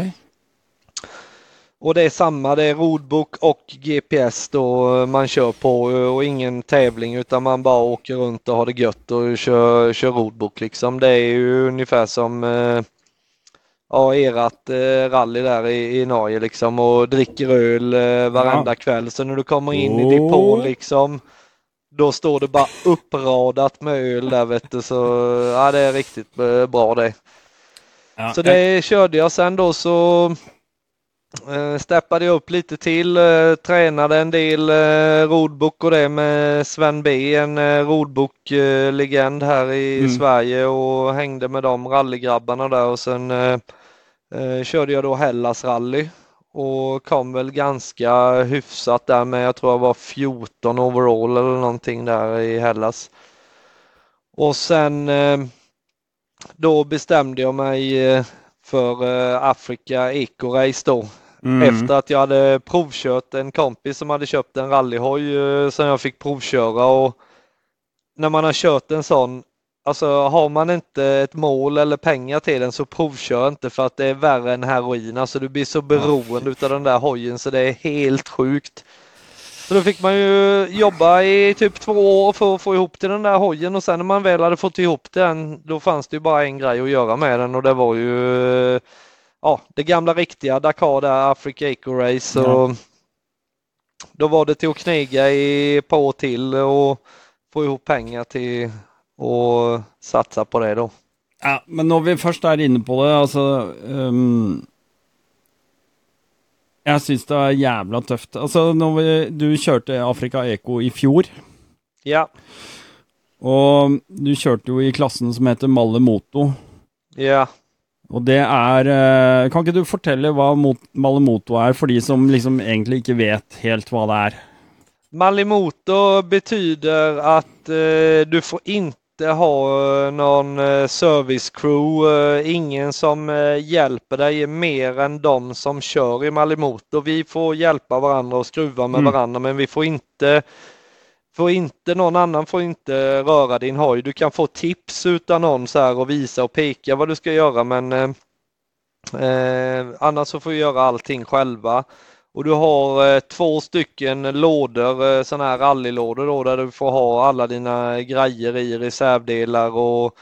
Och det är samma, det är roadbook och GPS då eh, man kör på och ingen tävling utan man bara åker runt och har det gött och kör, kör roadbook liksom. Det är ju ungefär som ja, erat eh, rally där i, i Norge liksom och dricker öl eh, varenda kväll. Så när du kommer in i depån Oh. liksom då står det bara uppradat med öl där vet du så ja det är riktigt eh, bra det. Ja, Så det körde jag sen då så eh, steppade jag upp lite till, eh, tränade en del eh, roadbook och det med Sven B, en eh, roadbook-legend här i Mm. Sverige och hängde med de rallygrabbarna där och sen eh, eh, körde jag då Hellas rally och kom väl ganska hyfsat där med, jag tror jag var 14 overall eller någonting där i Hellas. Och sen eh, då bestämde jag mig eh, för eh, Afrika Eco Race då. Mm. Efter att jag hade provkört en kompis som hade köpt en rallyhoj som jag fick provköra och när man har kört en sån, alltså har man inte ett mål eller pengar till den så provkör inte för att det är värre än heroin. Alltså du blir så beroende utav den där hojen så det är helt sjukt. Så då fick man ju jobba i typ två år för att få ihop till den där hojen och sen när man väl hade fått ihop den då fanns det ju bara en grej att göra med den och det var ju ja, det gamla riktiga Dakar där, Africa Eco Race. Ja. Och då var det till att knega i ett par år till och få ihop pengar till och satsa på det då. Ja, men når vi først er inne på det, altså ehm, Jeg syns det er jævla tøft. Altså, når vi, du kjørte Afrika Eco i fjor, Ja, og du kjørte jo i klassen som heter Malle Moto. ja. Og det er eh, Kan ikke du fortelle hva mot, Malle Moto er, for de som liksom egentlig ikke vet helt hva det er? Malimoto betyder att eh, du får inte ha eh, någon eh, service crew, eh, ingen som hjälper dig mer än de som kör i Malimoto. Vi får hjälpa varandra och skruva med Mm. varandra men vi får inte Får inte, någon annan får inte röra din hoj. Du kan få tips utan någon så här och visa och peka vad du ska göra men eh, annars så får du göra allting själva. Och du har eh, två stycken lådor, eh, sådana här rallylådor då, där du får ha alla dina grejer i, reservdelar och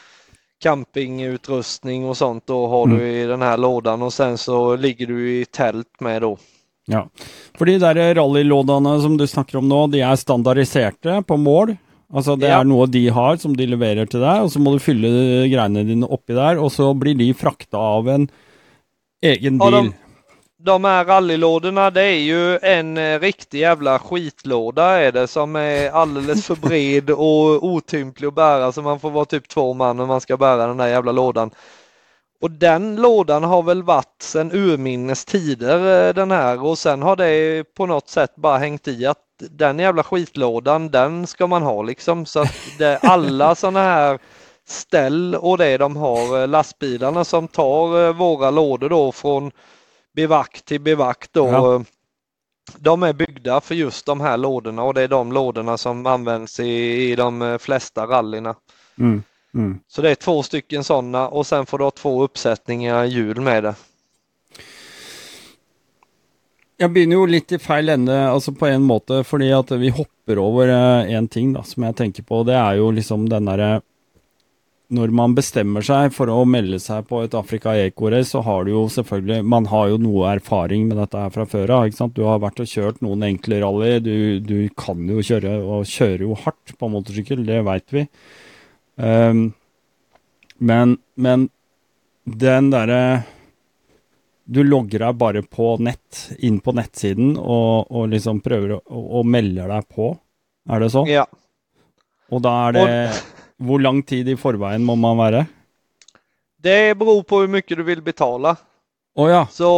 campingutrustning och sånt då har Mm. du i den här lådan och sen så ligger du i tält med då. Ja. For de der rallylådene som du snakker om nå, de er standardiserte på mål. Altså det Ja. er noe de har som de leverer til deg, og så må du fylle greiene dine oppi der, og så blir de frakta av en egen Ja, bil. de, de här rallylådorna det är ju en eh, riktig jävla skitlåda är det som är alldeles för bred och otymplig att bära så man får vara typ två man när man ska bära den där jävla lådan. Och den lådan har väl varit sedan urminnes tider eh, den här och sen har det på något sätt bara hängt i att den jävla skitlådan den ska man ha liksom så att det, alla sådana här ställ och det de har eh, lastbilarna som tar våra lådor då från bivack till bivack då. Ja. eh, De är byggda för just de här lådorna och det är de lådorna som används i, i de eh, flesta rallyna. Mm. Mm. Så det är två stycken sådana och sen får du ha två uppsättningar hjul med det. Jeg begynner jo litt i feil ende, altså på en måte, fordi at vi hopper over én ting da, som jeg tenker på. Det er jo liksom den derre Når man bestemmer seg for å melde seg på et Afrika Eco-race, så har du jo selvfølgelig Man har jo noe erfaring med dette her fra før av. Du har vært og kjørt noen enkle rally. Du, du kan jo kjøre, og kjører jo hardt på motorsykkel, det veit vi. Um, men, men den derre du logger deg bare på nett, inn på nettsiden, og, og liksom prøver å, og melder deg på. Er det så? Ja. Og da er det Hvor lang tid i forveien må man være? Det beror på hur mycket du vill betala. Å ja. Så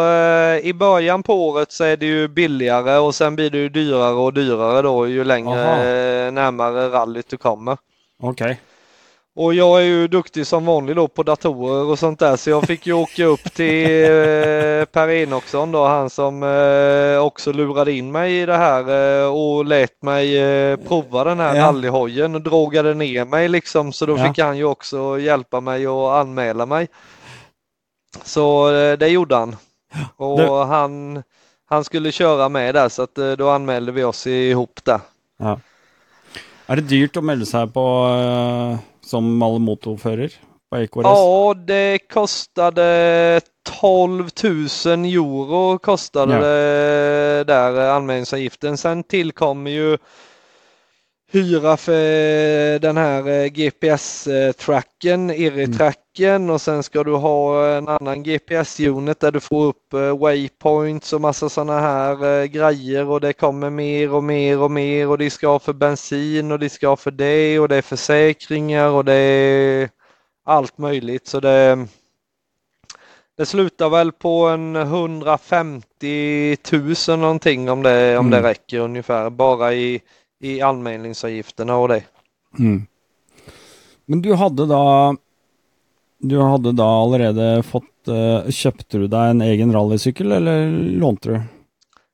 eh, i början på året så är det ju billigare och sen blir det ju dyrare och dyrare då ju längre Aha. närmare rallyt du kommer. Ok. Och jag är ju duktig som vanligt då på datorer och sånt där så jag fick ju åka upp till eh, Per Enoksson då, han som eh, också lurade in mig i det här eh, och lät mig eh, prova den här Ja. rallyhojen och drogade ner mig liksom så då Ja. fick han ju också hjälpa mig och anmäla mig. Så eh, det gjorde han. Och han, han skulle köra med där så att eh, då anmälde vi oss ihop där. Ja. Er det dyrt å melde seg på eh, som Malemoto-fører på Eco-race? Ja, det kostade 12 000 euro kostade Ja. det där anmälningsavgiften. Sen tillkommer ju hyra för den här eh, GPS-tracken, IRI-tracken och sen ska du ha en annan GPS-unit där du får upp eh, waypoints och massa sådana här eh, grejer och det kommer mer och mer och mer och de ska ha för bensin och de ska ha för det och det är försäkringar och det är allt möjligt så det det slutar väl på en 150 000 någonting om det, om Mm. det räcker ungefär bara i, i anmälningsavgifterna och det. Mm. Men du hadde da du hadde da allerede fått uh, Kjøpte du deg en egen rallysykkel, eller lånte du?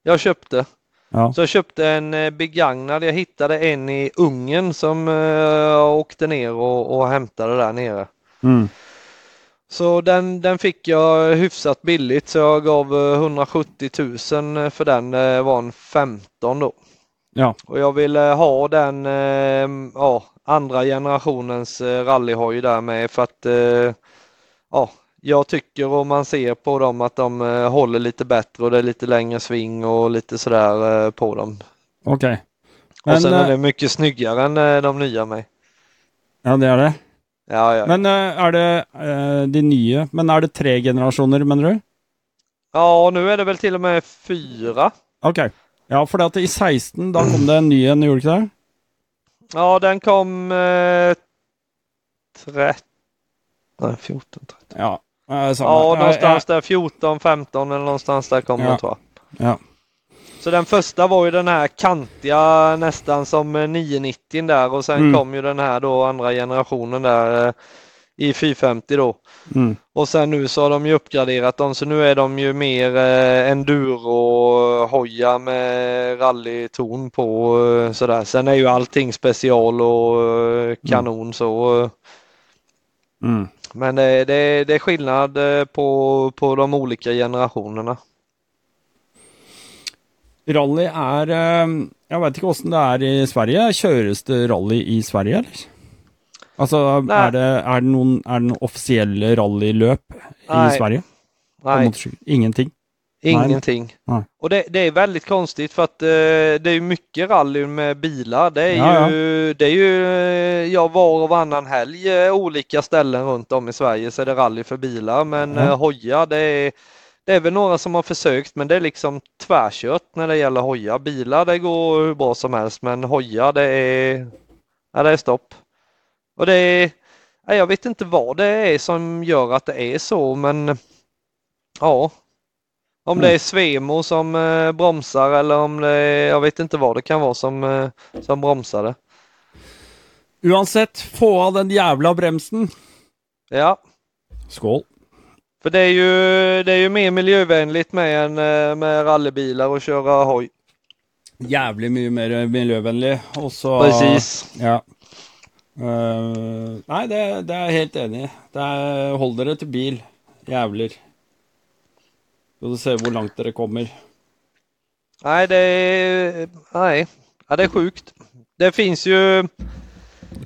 Jag köpte. Ja. Så jag köpte en eh, begagnad. Jag hittade en i Ungern som jag åkte ner och, och hämtade där nere. Mm. Så den, den fick jag hyfsat billigt så jag gav 170 000 för den. Det var en 15 då. Ja. Och jag ville ha den ja, andra generationens rallyhoj där med för att ja, jag tycker om man ser på dem att de håller lite bättre och det är lite längre sving och lite sådär på dem. Okej. Okay. Och sen är det mycket snyggare än de nya med. Ja, det är det. Ja, ja. Men er det de nye Men er det tre generasjoner, mener du? Ja, nu är det väl till och med fyra. Ok. Ja, for at i 16 da kom det en ny en, gjorde ikke det? Ja, den kom eh, 13... Nej, 14, 13. Ja, eh, samme. Ja, någonstans Ja, där 14, 15 eller någonstans där kom Ja. den tror jag. ja. Så den första var ju den här kantiga nästan som eh, 990 där och sen Mm. kom ju den här då andra generationen där eh, i 450 då. Mm. Och sen nu så har de ju uppgraderat dem så nu är de ju mer eh, enduro-hojar med rallyton på eh, sådär. Sen är ju allting special och eh, kanon så. eh, Mm. Men det, det, det är skillnad eh, på, på de olika generationerna. Rally er eh, Jeg veit ikke åssen det er i Sverige. Kjøres det rally i Sverige, eller? Altså, er det, er det noen er det noen offisielle rallyløp i. Sverige? Nej? Ingenting? ingenting. Nej. Och det, det är väldigt konstigt för att eh, det är mycket rally med bilar. Det är Ja, ju, Det är ju eh, ja, var och varannan helg eh, olika ställen runt om i Sverige så är det rally för bilar. Men Ja. eh, hojar det är, det är väl några som har försökt men det är liksom tvärkört när det gäller hojar. Bilar det går hur bra som helst men hojar det är, ja, det är stopp. Och det är, ja, jag vet inte vad det är som gör att det är så men ja. Om det Mm. är Svemo som eh, bromsar eller om det är, jag vet inte vad det kan vara som, eh, som bromsar det. Uansett, få av den jævla bremsen. Ja, Skål. för det är ju, det är ju mer miljövänligt med en eh, med rallybilar och köra hoj. Jævlig mye mer miljøvennlig. Og så Precis. Ja. Eh, nei, det, det er jeg helt enig i. Det er, hold dere til bil, jævler. Så du ser hvor langt dere kommer. Nej, det är, nej. Ja, det är sjukt. Det finns ju,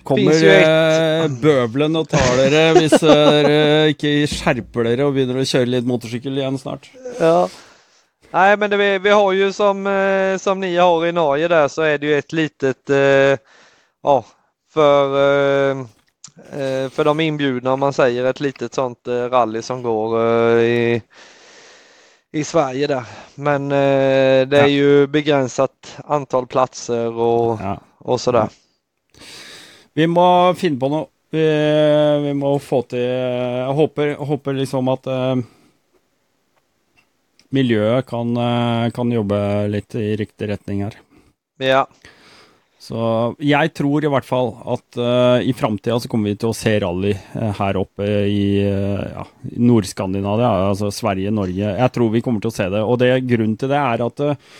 Kommer Finns jo et- eh, bøvelen og tar dere hvis dere ikke skjerper dere og begynner å kjøre litt motorsykkel igjen snart. ja. Nej, men det, vi, har ju som, eh, som ni har i Norge där så är det ju ett litet, eh, ja, för, eh, eh, för de inbjudna om man säger ett litet sånt eh, rally som går i, i Sverige där. Men det är Ja. ju begränsat antal platser och, Ja. och sådär. Vi må finne på noe. Vi, vi må få til Jeg håper, håper liksom at eh, miljøet kan, kan jobbe litt i riktig retning her. Ja, så jeg tror i hvert fall at uh, i framtida så kommer vi til å se rally här her oppe i, uh, ja, Nord-Skandinavia, altså Sverige, Norge. Jeg tror vi kommer til å se det. Og det, grunnen til det er at uh,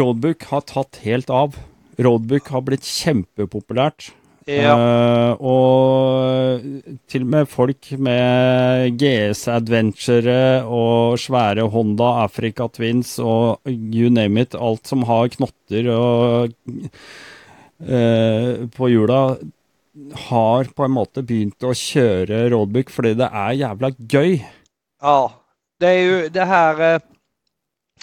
roadbook har tatt helt av. Roadbook har blitt kjempepopulært ja, Eh, og til og med folk med GS Adventure og svære Honda Africa Twins og you name it, alt som har knotter og eh, på hjula, har på en måte begynt å kjøre roadbook fordi det er jævla gøy. ja. Det är ju det här eh,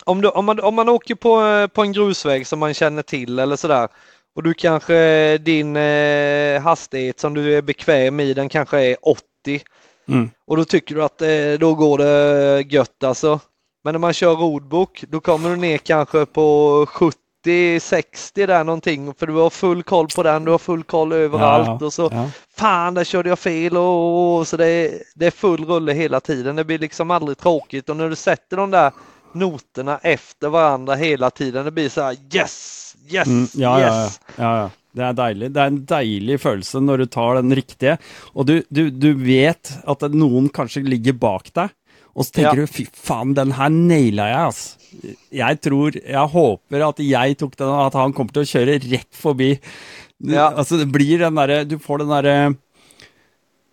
om, du, om, man, om man åker på, på en grusväg som man känner till eller sådär och du kanske din eh, hastighet som du är bekväm i den kanske är 80 Mm. och då tycker du att eh, då går det gött alltså. Men när man kör roadbook då kommer du ner kanske på 70-60 där någonting för du har full koll på den, du har full koll överallt och så ja. fan där körde jag fel och, och så det är, det är full rulle hela tiden. Det blir liksom aldrig tråkigt och när du sätter de där noterna efter varandra hela tiden det blir så här yes, yes, Mm, ja, ja, ja, yes. ja, ja. Det er deilig. Det er en deilig følelse når du tar den riktige, og du, du, du vet at noen kanskje ligger bak deg, og så tenker Ja. du fy faen, den her naila jeg, ass. Jeg tror, jeg håper at jeg tok den, at han kommer til å kjøre rett forbi. Du, Ja. Altså, det blir den derre Du får den derre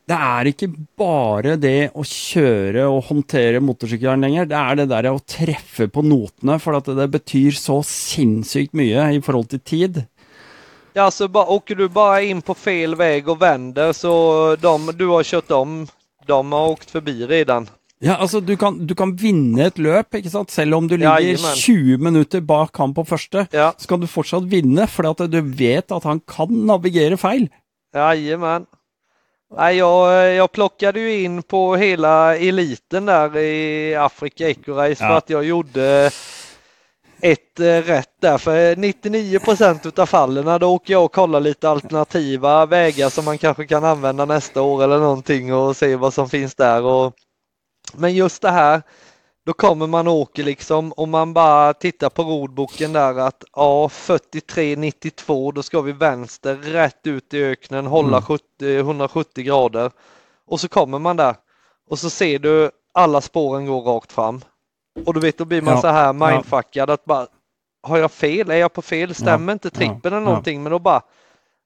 det er ikke bare det å kjøre og håndtere motorsykkelen lenger, det er det der å treffe på notene, for at det betyr så sinnssykt mye i forhold til tid. Ja, alltså bara, åker du bara in på fel väg och vänder så de du har kört om, de har åkt förbi redan. Ja, altså, du kan, du kan vinne et løp, ikke sant? Selv om du ligger Jajamän. 20 minutter bak han på første, Ja, så kan du fortsatt vinne, for at du vet at han kan navigere feil. jajamän. Nej, jag, jag plockade ju in på hela eliten där i Afrika Ecorace för Ja. att jag gjorde ett eh, rätt där. För 99 utav fallen då åker jag och kollar lite alternativa vägar som man kanske kan använda nästa år eller någonting och se vad som finns där. Och... Men just det här, då kommer man och åker liksom och man bara tittar på rodboken där att ja 43,92 då ska vi vänster rätt ut i öknen hålla Mm. 70, 170 grader. Och så kommer man där och så ser du alla spåren gå rakt fram. Och du vet då blir man Ja, så här ja. mindfuckad att bara har jag fel? Är jag på fel? Stämmer inte ja, trippen eller någonting? Men då bara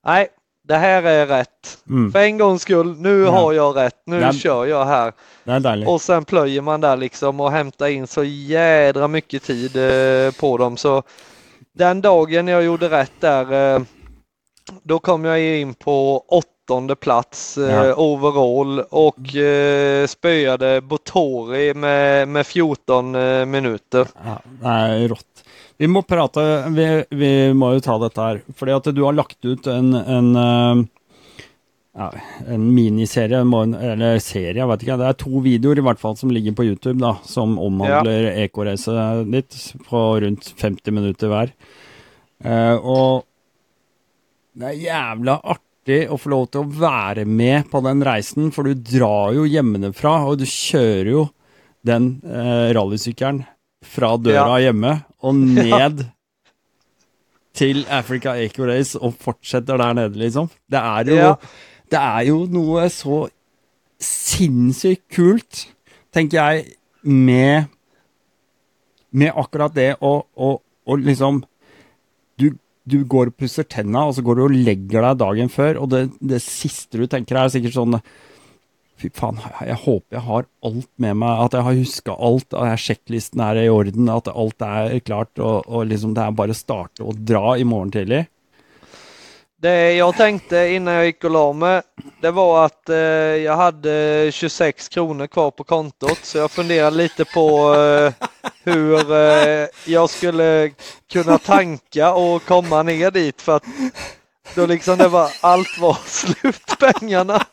nej, det här är rätt. Mm. För en gångs skull, nu Ja. har jag rätt. Nu Ja. kör jag här. Och sen plöjer man där liksom och hämtar in så jädra mycket tid eh, på dem. Så den dagen jag gjorde rätt där, eh, då kom jag in på åttonde plats eh, Ja. overall och eh, spöade Botori med, med 14 eh, minuter. Ja, det er rått. Vi må prate Vi, vi må jo ta dette her. Fordi at du har lagt ut en, en eh, ja, en miniserie, eller serie, jeg vet ikke. Det er to videoer i hvert fall som ligger på YouTube, da, som omhandler ekoracet ditt, på rundt 50 minutter hver. Eh, og det er jævla artig å få lov til å være med på den reisen, for du drar jo hjemmefra, og du kjører jo den eh, rallysykkelen fra døra hjemme og ned til Africa Eco Race og fortsetter der nede, liksom. Det er jo, Ja. det er jo noe så sinnssykt kult, tenker jeg, med med akkurat det å, å, å liksom du, du går og pusser tenna, og så går du og legger deg dagen før, og det, det siste du tenker er sikkert sånn Fy faen, jeg håper jeg har alt med meg, at jeg har huska alt, at sjekklisten er i orden, at alt er klart, og, og liksom det er bare å starte og dra i morgen tidlig. Det jag tänkte innan jag gick och la mig, det var att eh, jag hade 26 kronor kvar på kontot så jag funderade lite på eh, hur eh, jag skulle kunna tanka och komma ner dit för att då liksom det var, allt var slut pengarna.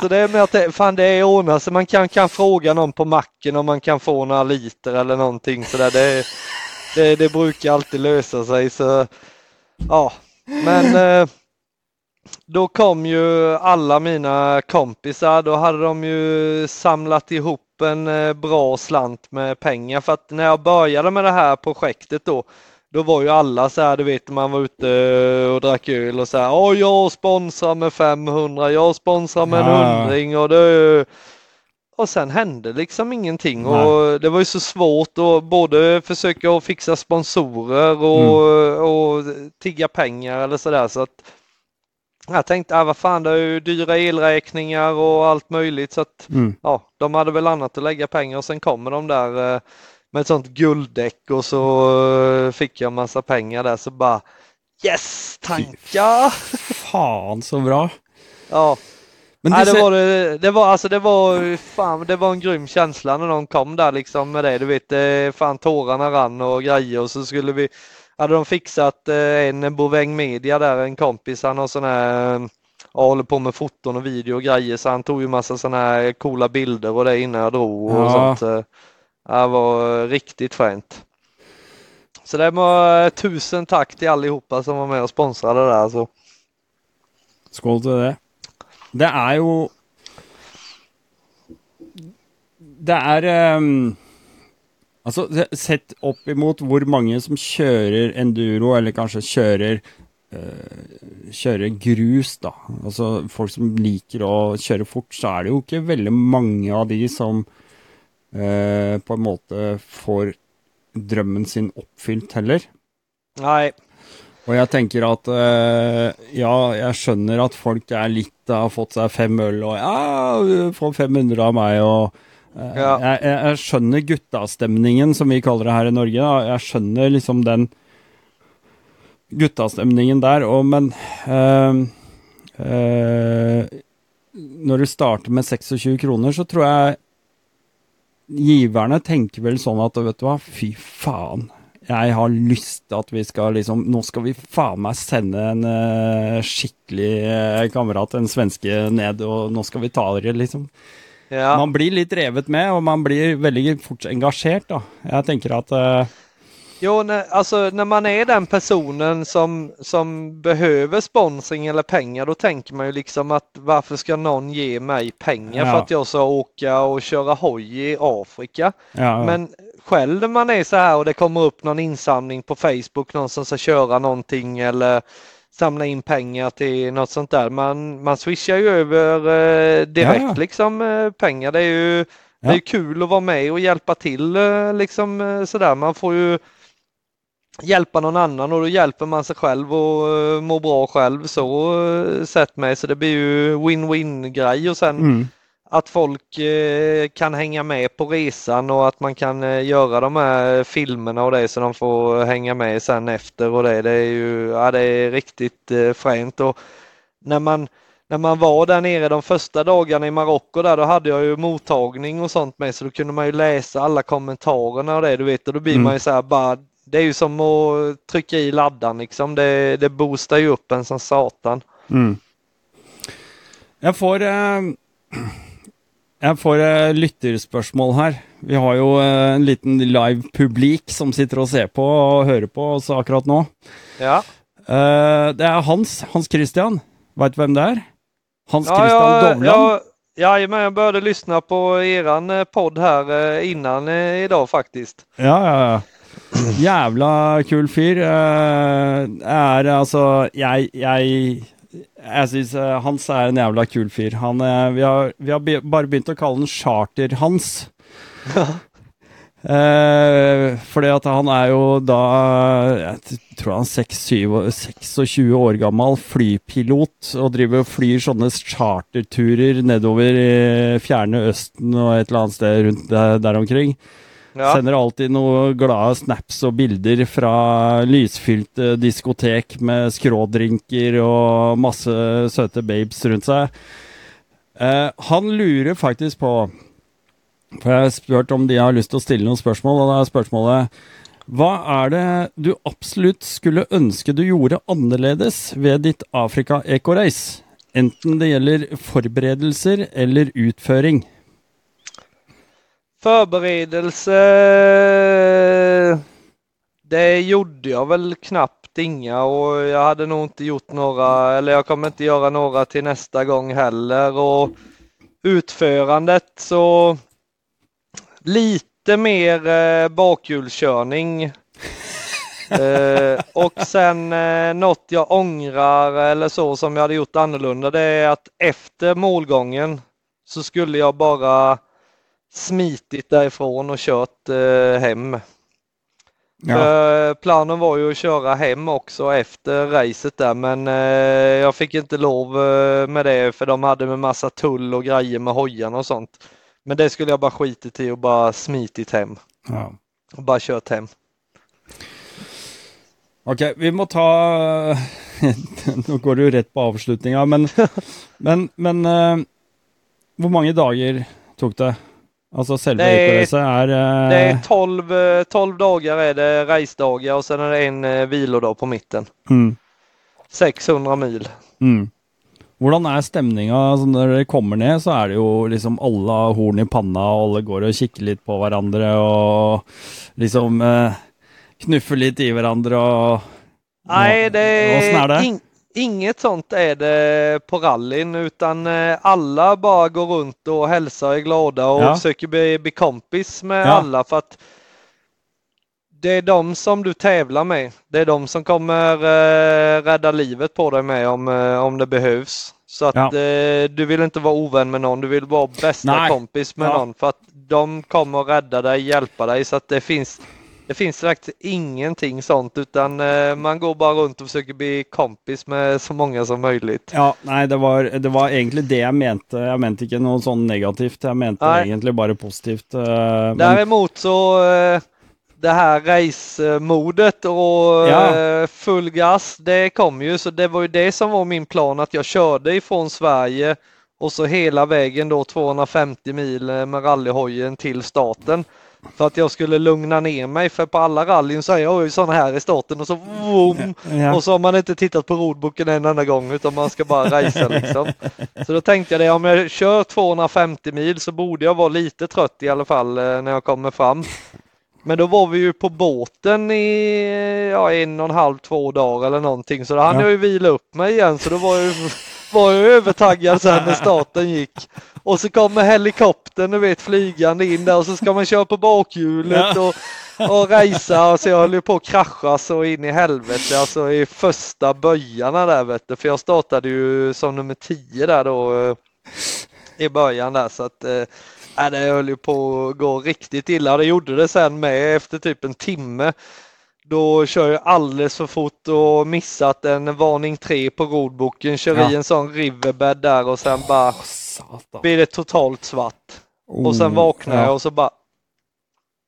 Så det är med att det, fan det är ordnat. Så man kan, kan fråga någon på macken om man kan få några liter eller någonting sådär. Det, det, det brukar alltid lösa sig så ja, men eh, då kom ju alla mina kompisar, då hade de ju samlat ihop en eh, bra slant med pengar. För att när jag började med det här projektet då då var ju alla så här, du vet man var ute och drack öl och så här, åh jag sponsrar med 500, jag sponsrar med en Ja. hundring och det och sen hände liksom ingenting Nej. och det var ju så svårt att både försöka fixa sponsorer och, och tigga pengar eller sådär så att jag tänkte, ah, vad fan det är ju dyra elräkningar och allt möjligt så att Mm. ja, de hade väl annat att lägga pengar och sen kommer de där eh, med ett sånt gulddäck och så eh, fick jag massa pengar där så bara Yes, tankar! Faen, så bra. Ja, Men Nej, du det var det, det var alltså det var fan, det var en grym känsla när de kom där liksom med det. Du vet, eh, fan tårarna rann och grejer och så skulle vi, hade de fixat eh, en Boväng Media där, en kompis, han har sån här, eh, ja, håller på med foton och video och grejer så han tog ju massa såna här coola bilder och det innan jag drog och Ja. sånt. Det var riktigt fränt. Så det var eh, tusen tack till allihopa som var med och sponsrade där Så. Alltså. Skål till det. Det är ju Det är... Um... Alltså, sett upp emot hur många som kör enduro, eller kanske kör eh, Uh, kjøre grus, da. Altså folk som liker å kjøre fort, så er det jo ikke veldig mange av de som eh, på en måte får drømmen sin oppfylt heller. Nej, Og jeg tenker at eh, ja, jeg skjønner at folk er litt har fått seg fem øl og ja, få 500 av meg og eh, Ja. jeg, jeg, skjønner guttastemningen, som vi kaller det her i Norge. Da. Jeg skjønner liksom den guttastemningen der, og men eh, eh, Når du starter med 26 kroner, så tror jeg giverne tenker vel sånn at vet du hva, fy faen. Jeg har lyst til at vi skal liksom Nå skal vi faen meg sende en eh, skikkelig eh, kamerat, en svenske, ned, og nå skal vi ta dere, liksom. ja. Man blir litt revet med, og man blir veldig fort engasjert, da. Jeg tenker at eh, Jo, när, alltså när man är den personen som, som behöver sponsring eller pengar, då tänker man ju liksom att varför ska någon ge mig pengar Ja. för att jag ska åka och köra hoj i Afrika? ja, Men själv när man är så här och det kommer upp någon insamling på Facebook, någon som ska köra någonting eller samla in pengar till något sånt där. Man, man swishar ju över eh, direkt Ja. liksom eh, pengar. Det är ju det är kul att vara med och hjälpa till eh, liksom eh, sådär. Man får ju hjälpa någon annan och då hjälper man sig själv och eh, mår bra själv så eh, sett med. Så det blir ju win-win grej och sen mm, att folk eh, kan hänga med på resan och att man kan göra de här filmerna och det så de får hänga med sen efter och det. Det är ju ja, det är riktigt fränt. Och när man, när man var där nere de första dagarna i Marocko där då hade jag ju mottagning och sånt med så då kunde man ju läsa alla kommentarerna och det du vet och då blir Mm. man ju så här bara det är ju som att trycka i laddan liksom. Det, det boostar ju upp en som satan. mm. Jeg får eh, Jeg får eh, lytterspørsmål her. Vi har jo eh, en liten live publik som sitter og ser på og hører på oss akkurat nå. Ja. Eh, det er Hans. Hans Christian. Veit du hvem det er? Hans Ja, Christian ja, Dovland. ja, jajamän, jag började lyssna på eran eh, podd här eh, innan idag faktiskt. Ja, ja, ja. Jævla kul fyr. Eh, er altså Jeg, jeg jeg syns Hans er en jævla kul fyr. Han, eh, vi, har, vi har bare begynt å kalle han Charter-Hans. Eh, fordi at han er jo da Jeg tror han er 6-7 26 år gammel, flypilot, og driver og flyr sånne charterturer nedover i fjerne Østen og et eller annet sted rundt der, der omkring. Ja, Sender alltid noen glade snaps og bilder fra lysfylte eh, diskotek med skrådrinker og masse søte babes rundt seg. Eh, han lurer faktisk på For jeg har spurt om de har lyst til å stille noen spørsmål, og da er spørsmålet Hva er det du absolutt skulle ønske du gjorde annerledes ved ditt Afrika-ekoreis? Enten det gjelder forberedelser eller utføring förberedelse. Det gjorde jag väl knappt inga och jag hade nog inte gjort några, eller jag kommer inte göra några till nästa gång heller. Och utförandet så lite mer eh, bakhjulskörning. eh, och sen eh, något jag ångrar eller så som jag hade gjort annorlunda det är att efter målgången så skulle jag bara smitit därifrån och kört eh, hem. För planen var ju att köra hem också efter racet där men eh, jag fick inte lov eh, med det för de hade med massa tull och grejer med hojarna och sånt. Men det skulle jag bara skitit i och bara smitit hem Ja. och bara kört hem. Ok, vi må ta Nå går jo rett på avslutninga, men, men, men eh, Hvor mange dager tok det? Selve Det er- ekorracet er eh, Det är 12, eh, 12 dagar är det racedagar och sen är det en eh, vilodag på mitten. mm, 600 mil. mm. Hvordan er stemninga altså når dere kommer ned? Så er det jo liksom alle har horn i panna, og alle går og kikker litt på hverandre og liksom eh, knuffer litt i hverandre og Nej, det Åssen er det? in, inget sånt är det på rallyn utan eh, alla bara går runt och hälsar är glada och Ja. försöker bli, bli kompis med Ja. alla för att det är de som du tävlar med. Det är de som kommer eh, rädda livet på dig med om, eh, om det behövs. Så att Ja. eh, du vill inte vara ovän med någon, du vill vara bästa Nej. kompis med Ja. någon för att de kommer rädda dig, hjälpa dig så att det finns det finns faktiskt ingenting sånt utan eh, man går bara runt och försöker bli kompis med så många som möjligt. Ja, nei, det var, det var egentlig det jeg mente. Jeg mente ikke noe sånn negativt. Jeg mente Nei. egentlig bare positivt. eh, men, Däremot så eh, det här racemodet och Ja. full gas, det kom ju så det var ju det som var min plan att jag körde ifrån Sverige och så hela vägen då 250 mil med rallyhojen till starten. För att jag skulle lugna ner mig för på alla rallyn så är jag ju sån här i starten och så vroom, ja. och så har man inte tittat på rodboken en enda gång utan man ska bara racea liksom. Så då tänkte jag det, om jag kör 250 mil så borde jag vara lite trött i alla fall eh, när jag kommer fram. Men då var vi ju på båten i ja, en och en halv, två dagar eller någonting så då hann Ja. jag ju vila upp mig igen så då var jag, ju- var jag övertaggad sen när starten gick. Och så kommer helikoptern du vet flygande in där och så ska man köra på bakhjulet och, och racea. Så jag höll ju på att krascha så in i helvete alltså i första böjarna där vet du. För jag startade ju som nummer 10 där då eh, i början där så att eh, nej, det höll ju på att gå riktigt illa. Det gjorde det sen med efter typ en timme. Då kör jag alldeles för fort och missat en varning 3 på rodboken. Kör Ja. i en sån riverbed där och sen bara Satan. blir det totalt svart. Och sen Oh, vaknar ja. jag och så bara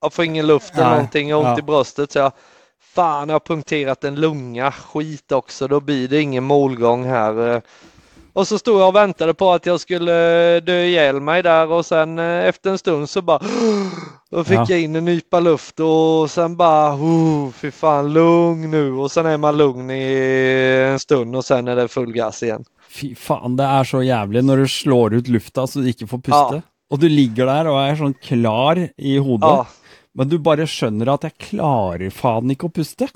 jag får ingen luft eller Nej, någonting, jag har ont ja. i bröstet så jag Fan, jag har punkterat en lunga, skit också, då blir det ingen målgång här. Och så stod jag och väntade på att jag skulle dö ihjäl mig där och sen eh, efter en stund så bara Då fick Ja. jag in en nypa luft och sen bara oh, fy fan lugn nu och sen är man lugn i en stund och sen är det full gas igen. Fy faen, det er så jævlig når du slår ut lufta så du ikke får puste. Ja. Og du ligger der og er sånn klar i hodet, Ja, men du bare skjønner at jeg klarer faen ikke å puste.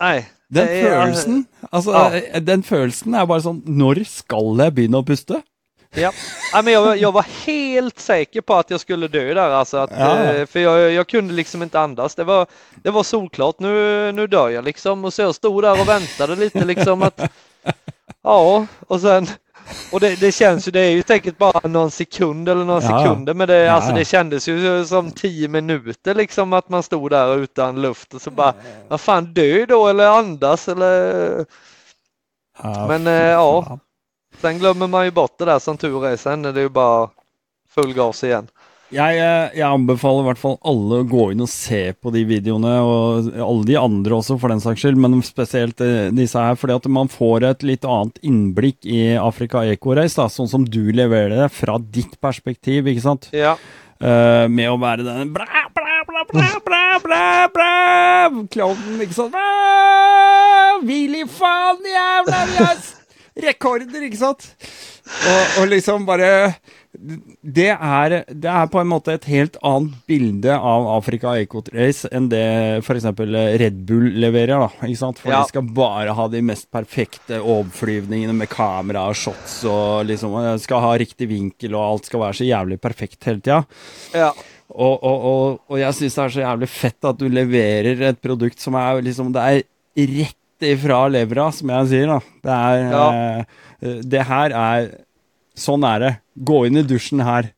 nej. Den är- følelsen, altså, Ja. den følelsen er bare sånn Når skal jeg begynne å puste? Ja. ja men jag, jag var helt säker på att jag skulle dö där alltså. Att, Ja. eh, För jag, jag kunde liksom inte andas. Det var, det var solklart. Nu, nu dör jag liksom. Och så jag stod där och väntade lite liksom att Ja, och sen och det, det känns ju, det är ju säkert bara någon sekund eller några Ja. sekunder men det, Ja. alltså, det kändes ju som tio minuter liksom att man stod där utan luft och så bara Vad fan dö då eller andas eller Ja, Men, eh, ja. Sen glömmer man ju bort det där som tur är. Sen är det ju bara full gas igen. Jeg, eh, jeg anbefaler i hvert fall alle å gå inn og se på de videoene, og alle de andre også for den saks skyld, men spesielt eh, disse her, fordi at man får et litt annet innblikk i Afrika Eco-race, sånn som du leverer det fra ditt perspektiv, ikke sant? Ja, Eh, med å være den bra, bra, bra, bra, bra, bra, bra, klovnen, ikke sant? Hvil i faen, jævla yes! Rekorder, ikke sant? Og, og liksom bare det er, det er på en måte et helt annet bilde av Afrika Eco Race enn det f.eks. Red Bull leverer. da, ikke sant? For Ja. de skal bare ha de mest perfekte overflyvningene med kamera og shots og liksom skal ha riktig vinkel, og alt skal være så jævlig perfekt hele tida. ja, Og, og, og, og jeg syns det er så jævlig fett at du leverer et produkt som er liksom Det er rett ifra levra, som jeg sier, da. Det er Ja. eh, Det her er Sånn er det. Gå inn i dusjen her.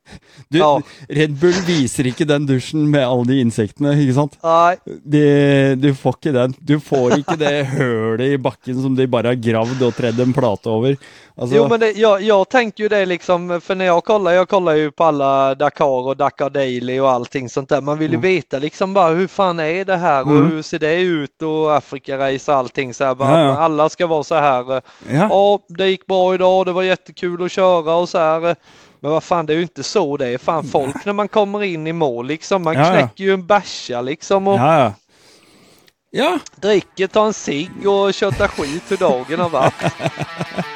Du, Ja. Red Bull viser ikke den dusjen med alle de insektene, ikke sant? nej, De, du får ikke den. Du får ikke det hølet i bakken som de bare har gravd og tredd en plate over. Altså, jo men det, jag, jag tänker ju det liksom, för när jag kollar, jag kollar ju på alla Dakar och Dakar Daily och allting sånt där. Man vill ju Mm. veta liksom bara hur fan är det här och Mm. hur ser det ut och Afrika-race och allting så här. Bara, Ja, ja. Alla ska vara så här. ja. Ja, det gick bra idag, det var jättekul att köra och så här. Men vad fan, det är ju inte så det är. Fan, folk när man kommer in i mål liksom, man Ja, knäcker ju en bärsa liksom och ja. Ja, dricker, tar en cigg och köttar skit hur dagen har varit.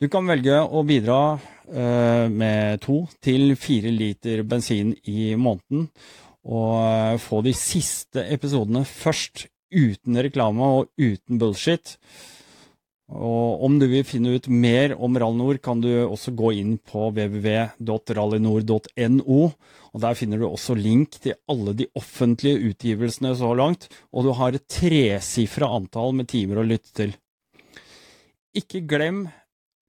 Du kan velge å bidra eh, med to til fire liter bensin i måneden, og eh, få de siste episodene først, uten reklame og uten bullshit. Og om du vil finne ut mer om Rallynor, kan du også gå inn på www.rallynor.no. og Der finner du også link til alle de offentlige utgivelsene så langt, og du har et tresifra antall med timer å lytte til. Ikke glem